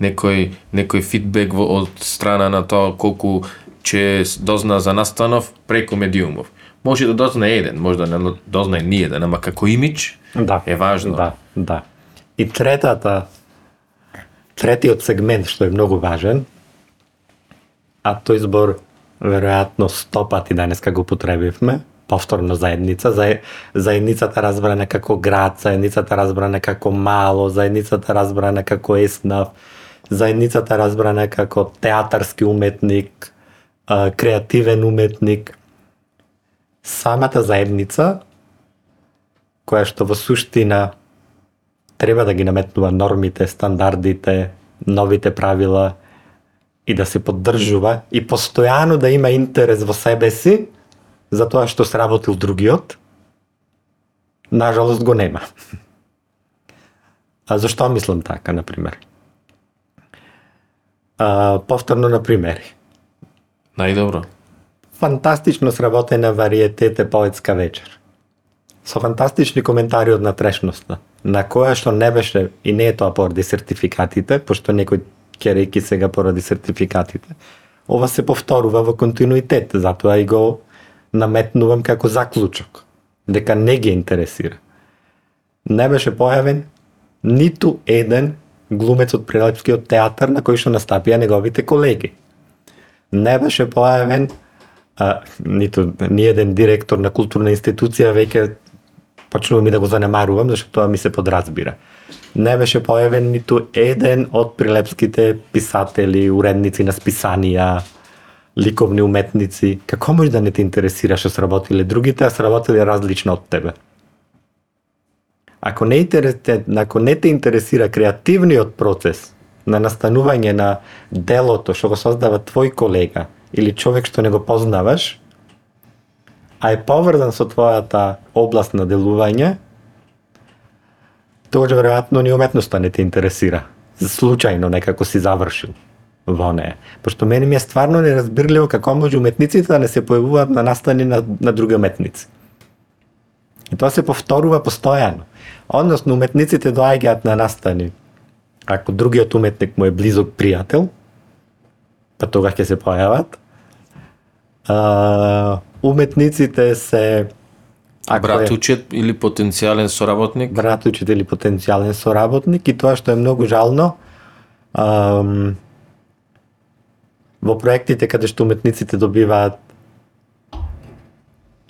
некој некој фидбек во, од страна на тоа колку ќе с- дозна за настанов преку медиумов. Може да дозна еден, може да не дозна ни еден, ама како имидж Да. е важно. Да, да. И третата, третиот сегмент што е многу важен, а тој збор веројатно сто пати денеска го потребивме, повторно заедница, за, заедницата разбрана како град, заедницата разбрана како мало, заедницата разбрана како еснав, заедницата разбрана како театарски уметник, креативен уметник. Самата заедница која што во суштина треба да ги наметнува нормите, стандардите, новите правила, и да се поддржува и постојано да има интерес во себе си за тоа што сработил другиот, нажалост го нема. А зашто мислам така, на пример? А, повторно на примери. Најдобро. Фантастично сработена вариетете поетска вечер. Со фантастични коментари од натрешноста, на која што не беше и не е тоа поради сертификатите, пошто некој ќе реки сега поради сертификатите. Ова се повторува во континуитет, затоа и го наметнувам како заклучок, дека не ги интересира. Не беше појавен ниту еден глумец од Прилепскиот театар на кој што настапија неговите колеги. Не беше појавен а, ниту ни еден директор на културна институција веќе почнувам и да го занемарувам, зашто тоа ми се подразбира. Не беше појавен ниту еден од прилепските писатели, уредници на списанија, ликовни уметници. Како може да не те интересира што сработиле другите, а сработиле различно од тебе? Ако не, интерес- ако не те интересира креативниот процес на настанување на делото што го создава твој колега или човек што не го познаваш, а е поврзан со твојата област на делување, тогаш веројатно ни уметноста не те интересира. Случајно некако си завршил во неа, Пошто мене ми е стварно неразбирливо како може уметниците да не се појавуваат на настани на, на други уметници. И тоа се повторува постојано. Односно, уметниците доаѓаат на настани. Ако другиот уметник му е близок пријател, па тогаш ќе се појават. А, уметниците се ако е- Брат учет или потенцијален соработник? брат учител или потенцијален соработник и тоа што е многу жално ам, во проектите каде што уметниците добиваат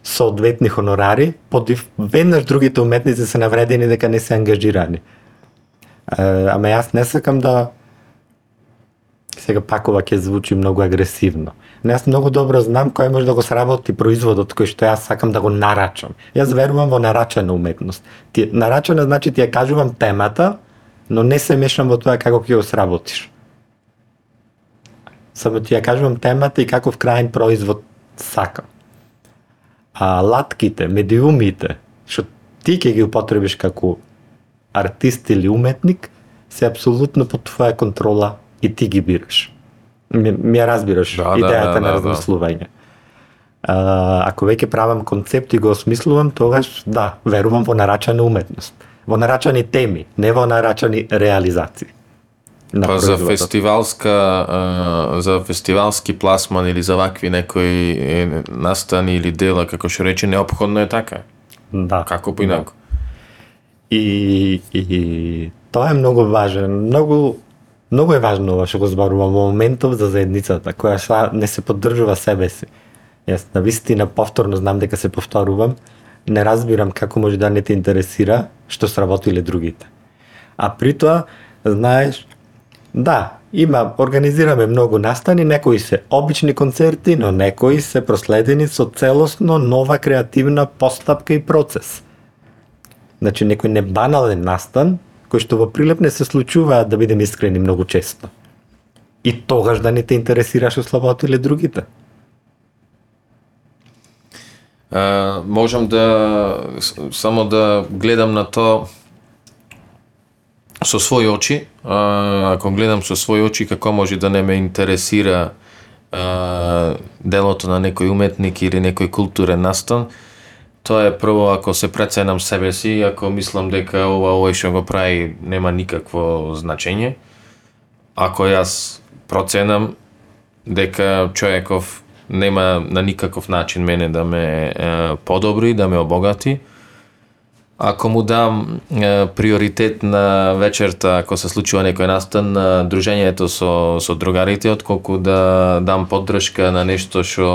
соодветни хонорари, подив, веднаш другите уметници се навредени дека не се ангажирани. Е, ама јас не сакам да сега пак ова ќе звучи многу агресивно. Но јас многу добро знам кој може да го сработи производот кој што јас сакам да го нарачам. Јас верувам во нарачена уметност. Ти нарачена значи ти ја кажувам темата, но не се мешам во тоа како ќе го сработиш. Само ти ја кажувам темата и каков крајен производ сакам. А латките, медиумите, што ти ќе ги употребиш како артист или уметник, се апсолутно под твоја контрола и ти ги бираш. Ми, ми ја разбираш Да, да, идејата да, на да, да. размислување. А, ако веќе правам концепт и го осмислувам, тогаш да, верувам во нарачана уметност. Во нарачани теми, не во нарачани реализации. на Па за фестивалска, за фестивалски пласман или за вакви некои настани или дела, како што рече, неопходно е така. Да. Како поинако? И, и тоа е многу важен. Многу многу е важно ова што го зборувам во моментов за заедницата, која ша не се поддржува себе си. Јас на вистина повторно знам дека се повторувам, не разбирам како може да не те интересира што сработиле другите. А при тоа, знаеш, да, има, организираме многу настани, некои се обични концерти, но некои се проследени со целосно нова креативна постапка и процес. Значи некој небанален настан, кои што во Прилеп не се случуваат, да бидем искрени, многу често. И тогаш да не те интересираш што слаботиле другите. А, можам да само да гледам на тоа со своји очи. А, ако гледам со своји очи како може да не ме интересира а, делото на некој уметник или некој културен настан, тоа е прво ако се преценам себе си, ако мислам дека ова овој што го прави нема никакво значење. Ако јас проценам дека човеков нема на никаков начин мене да ме е, подобри, да ме обогати. Ако му дам е, приоритет на вечерта, ако се случува некој настан, на дружењето со, со другарите, отколку да дам поддршка на нешто што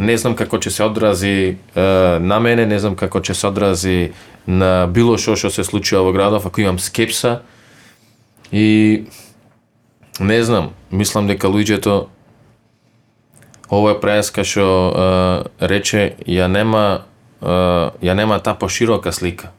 не знам како ќе се одрази е, на мене, не знам како ќе се одрази на било што што се случува во градов, ако имам скепса и не знам, мислам дека луѓето оваа преска што е, рече ја нема е, ја нема таа поширока слика.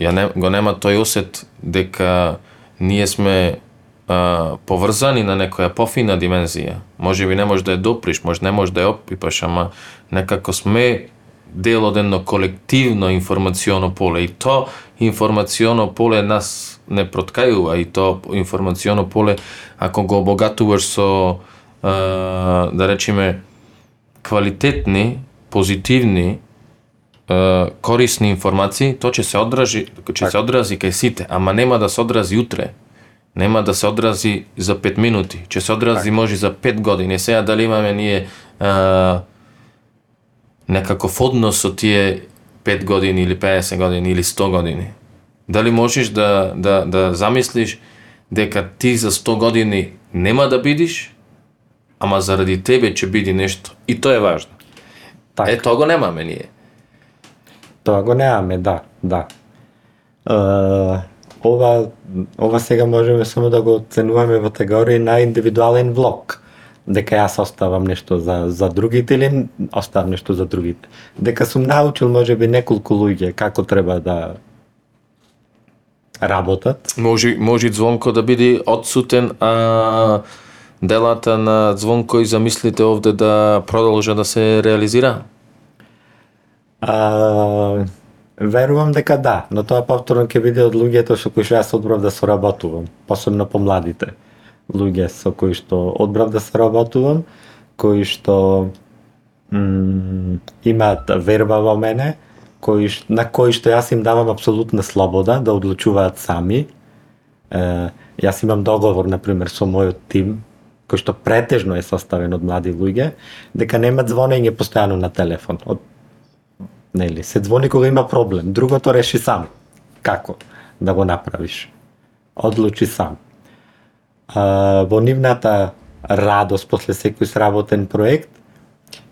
Ја не, го нема тој осет дека ние сме а, поврзани на некоја пофина димензија. Може би не можеш да ја доприш, може не можеш да ја опипаш, ама некако сме дел од едно колективно информационо поле и то информационо поле нас не проткајува и то информационо поле ако го обогатуваш со а, да речеме квалитетни, позитивни корисни информации, тоа ќе се одражи, ќе се одрази кај сите, ама нема да се одрази утре. Нема да се одрази за 5 минути, ќе се одрази може за 5 години. Сега дали имаме ние а, некаков однос со тие 5 години или 50 години или 100 години? Дали можеш да, да, да замислиш дека ти за 100 години нема да бидиш, ама заради тебе ќе биде нешто. И тоа е важно. Така. Е, тоа го немаме ние. Тоа го немаме, да, да. Е, ова, ова сега можеме само да го оценуваме во тегорија на индивидуален влог. Дека јас оставам нешто за, за другите или оставам нешто за другите. Дека сум научил може би неколку луѓе како треба да работат. Може, може Звонко да биде одсутен, а делата на Звонко и замислите овде да продолжа да се реализира? А, верувам дека да, но тоа повторно ќе биде од луѓето со кои што јас одбрав да соработувам, посебно помладите луѓе со кои што одбрав да соработувам, кои што м, имаат верба во мене, кои на кои што јас им давам апсолутна слобода да одлучуваат сами. Е, јас имам договор, на пример, со мојот тим, кој што претежно е составен од млади луѓе, дека нема звонење постојано на телефон. Од нели, се звони кога има проблем, другото реши сам. Како да го направиш? Одлучи сам. А, во нивната радост после секој сработен проект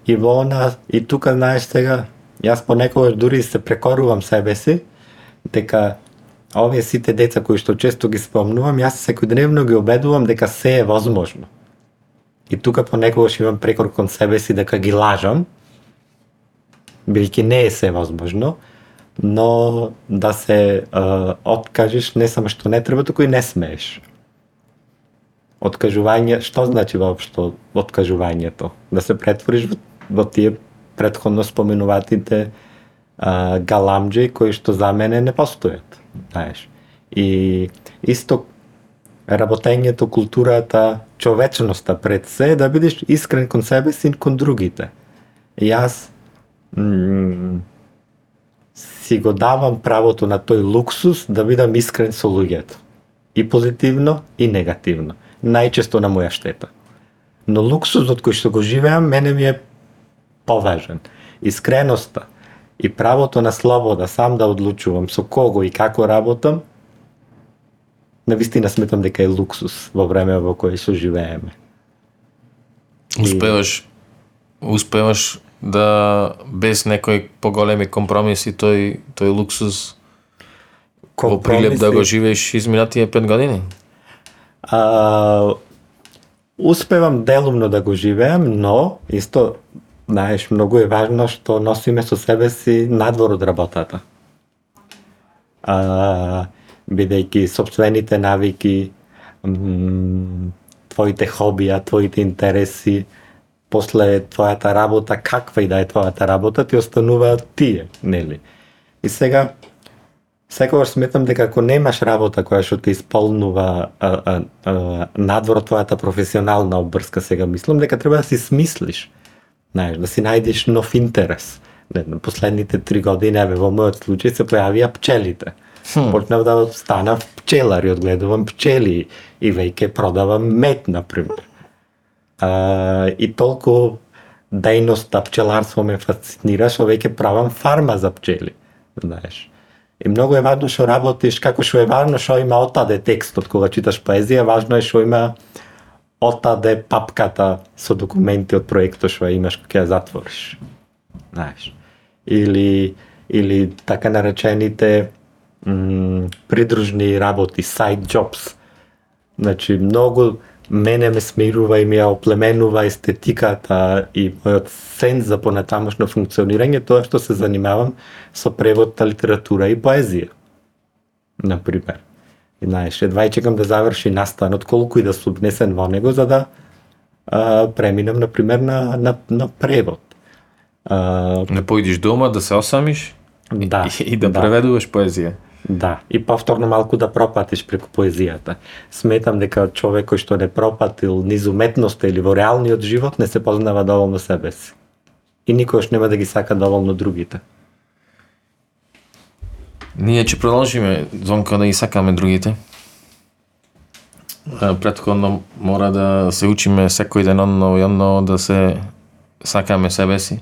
и во она и тука знаеш сега јас понекогаш дури се прекорувам себе си дека овие сите деца кои што често ги спомнувам, јас секојдневно ги обедувам дека се е возможно. И тука понекогаш имам прекор кон себе си дека ги лажам, бидејќи не е се возможно, но да се а, откажеш не само што не треба, туку и не смееш. Откажување, што значи воопшто откажувањето? Да се претвориш во, во тие предходно споменуватите а, галамџи кои што за мене не постојат, знаеш. И исто работењето, културата, човечноста пред се да бидеш искрен кон себе си и кон другите. И јас си го давам правото на тој луксус да бидам искрен со луѓето. И позитивно, и негативно. Најчесто на моја штета. Но луксузот кој што го живеам, мене ми е поважен. Искреноста и правото на слобода сам да одлучувам со кого и како работам, на вистина сметам дека е луксус во време во кое што живееме. Успеваш успеваш да без некои поголеми компромиси тој тој луксус во прилеп да го живееш изминатие пет години? А, успевам делумно да го живеам, но исто, знаеш, многу е важно што носиме со себе си надвор од работата. А, бидејќи собствените навики, твоите хобија, твоите интереси, после твојата работа, каква и да е твојата работа, ти остануваат тие, нели? И сега, секогаш сметам дека ако немаш работа која што те исполнува а, а, а, надвор твојата професионална обврска, сега мислам дека треба да си смислиш, знаеш, да си најдеш нов интерес. Не, на последните три години, еве, во мојот случај се појавија пчелите. Хм. Почнав да станав пчелар и одгледувам пчели и веќе продавам мед, например. А, и толку дејноста пчеларство ме фасцинира што веќе правам фарма за пчели, знаеш. И многу е важно што работиш, како што е важно што има отаде текстот кога читаш поезија, важно е што има отаде папката со документи од проектот што имаш кога ја затвориш. Знаеш. Или или така наречените м, придружни работи, side jobs. Значи, многу мене ме смирува и ми ја оплеменува естетиката и мојот сенс за понатамошно функционирање тоа што се занимавам со превод на литература и поезија. Например. И знаеш, едва и чекам да заврши настанот, колку и да сум внесен во него, за да а, преминам, например, на, на, на превод. А, Не поидиш дома да се осамиш да, и, и да, преведуваш поезија. Да, и повторно малку да пропатиш преку поезијата. Сметам дека човек кој што не пропатил низ уметноста или во реалниот живот не се познава доволно себе си. И никош нема да ги сака доволно другите. Ние ќе продолжиме, Звонко, да ги сакаме другите. Предходно Претходно мора да се учиме секој ден онно и онно да се сакаме себе си.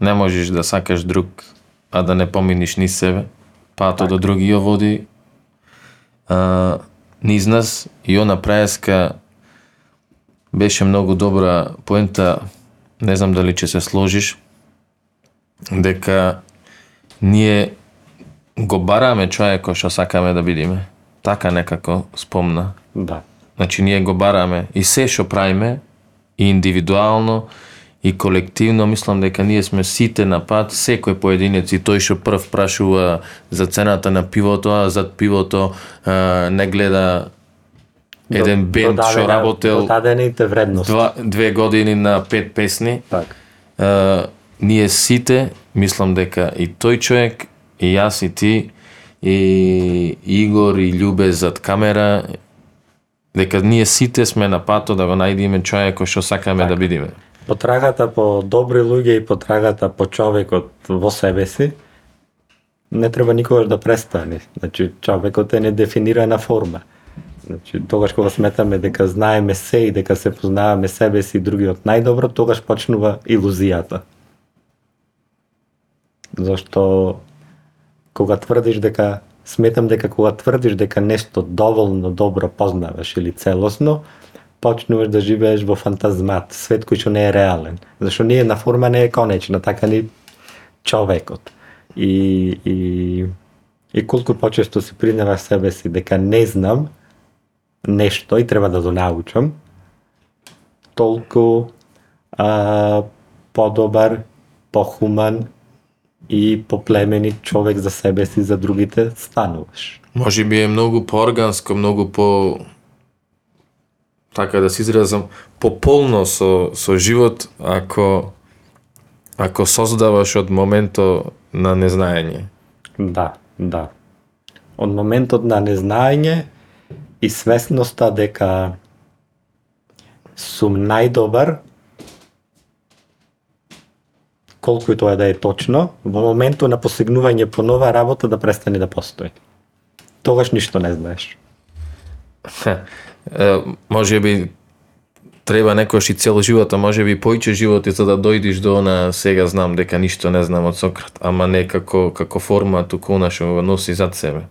Не можеш да сакаш друг, а да не поминиш ни себе. Пато до други ја води а, низ нас и она преска беше многу добра поента, не знам дали ќе се сложиш, дека ние го бараме човекот што сакаме да бидиме. Така некако спомна. Да. Значи ние го бараме и се што правиме и индивидуално и колективно мислам дека ние сме сите на пат, секој поединец и тој што прв прашува за цената на пивото, а зад пивото а, не гледа еден бенд што работел Додадените вредности. два, две години на пет песни. Така. А, ние сите, мислам дека и тој човек, и јас и ти, и Игор и Љубе зад камера, дека ние сите сме на пато да го најдеме човекот што сакаме да бидиме. Потрагата по добри луѓе и потрагата по човекот во себе си не треба никогаш да престане. Значи, човекот е недефинирана форма. Значи, тогаш кога сметаме дека знаеме се и дека се познаваме себе си и другиот најдобро, тогаш почнува илузијата. Зашто кога тврдиш дека сметам дека кога тврдиш дека нешто доволно добро познаваш или целосно, почнуваш да живееш во фантазмат, свет кој што не е реален. Зашто ние на форма не е конечна, така ни човекот. И, и, и колку почесто си признаваш себе си дека не знам нешто и треба да го научам, толку а, подобар, похуман и поплемени човек за себе си, за другите стануваш. Може би е многу поорганско, многу по така да се изразам, пополно со со живот ако ако создаваш од моментот на незнаење. Да, да. Од моментот на незнаење и свесноста дека сум најдобар, колку и тоа да е точно, во моментот на посегнување по нова работа да престане да постои. Тогаш ништо не знаеш. Е, може би треба некојаш и цел живот, а може би поиќе животи за да дојдиш до она сега знам дека ништо не знам од Сократ, ама не како како форма туку она што го носи зад себе.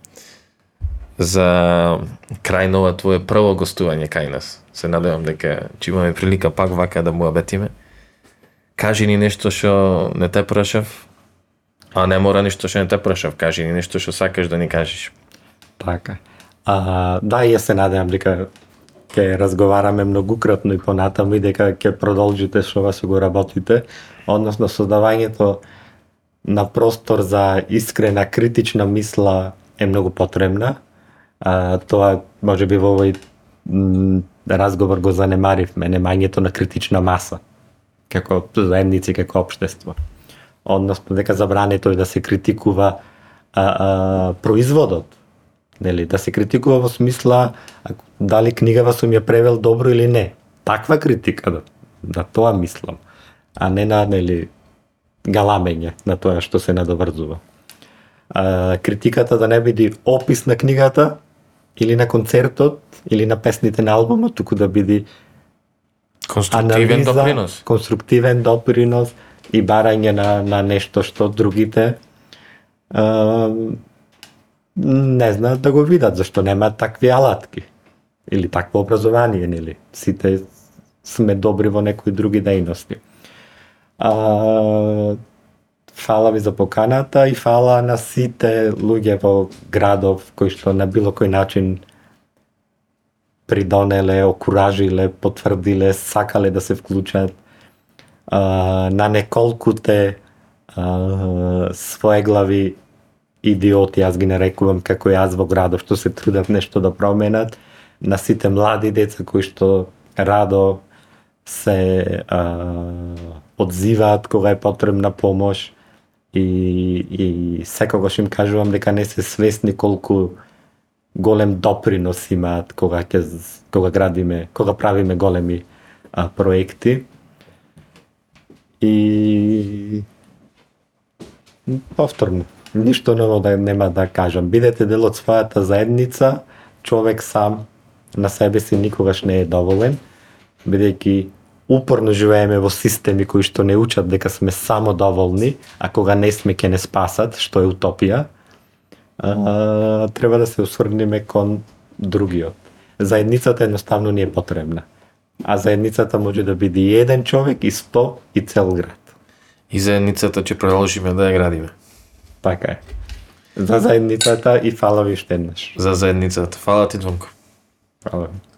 За крај на ова твое прво гостување кај нас. Се надевам дека ќе имаме прилика пак вака да му абетиме. Кажи ни нешто што не те прашав, а не мора ништо што не те прашав, кажи ни нешто што сакаш да ни кажеш. Така. А, да, и јас се надевам дека ќе разговараме многукратно и понатаму и дека ќе продолжите што вас го работите, односно создавањето на простор за искрена критична мисла е многу потребна. А, тоа може би во овој разговор го занемаривме, немањето на критична маса како заедници, како општество. Односно дека забрането е да се критикува а, а, производот, нели, да се критикува во смисла дали книгава сум ја превел добро или не. Таква критика, да, да тоа мислам, а не на, нели, галамење на тоа што се надоврзува. А, критиката да не биде опис на книгата или на концертот или на песните на албумот, туку да биде Конструктивен анализа, допринос. конструктивен допринос и барање на, на нешто што другите а, не знаат да го видат, зашто немаат такви алатки или такво образование, нели? Сите сме добри во некои други дејности. А, фала ви за поканата и фала на сите луѓе во градов кои што на било кој начин придонеле, окуражиле, потврдиле, сакале да се вклучат а, на неколкуте а, своеглави идиоти, јас ги нарекувам како јас во градот што се трудат нешто да променат, на сите млади деца кои што радо се а, одзиваат кога е потребна помош и, и секогаш им кажувам дека не се свесни колку голем допринос имаат кога ќе кога градиме, кога правиме големи а, проекти. И повторно, ништо ново да нема да кажам. Бидете дел од својата заедница, човек сам на себе си никогаш не е доволен, бидејќи упорно живееме во системи кои што не учат дека сме само доволни, а кога не сме ќе не спасат, што е утопија, а, треба да се усврнеме кон другиот. Заедницата едноставно ни е потребна. А заедницата може да биде и еден човек, и сто, и цел град. И заедницата ќе продолжиме да ја градиме. Така е. За заедницата и фала ви уште еднаш. За заедницата. Фала ти, Звонко. Фала ви.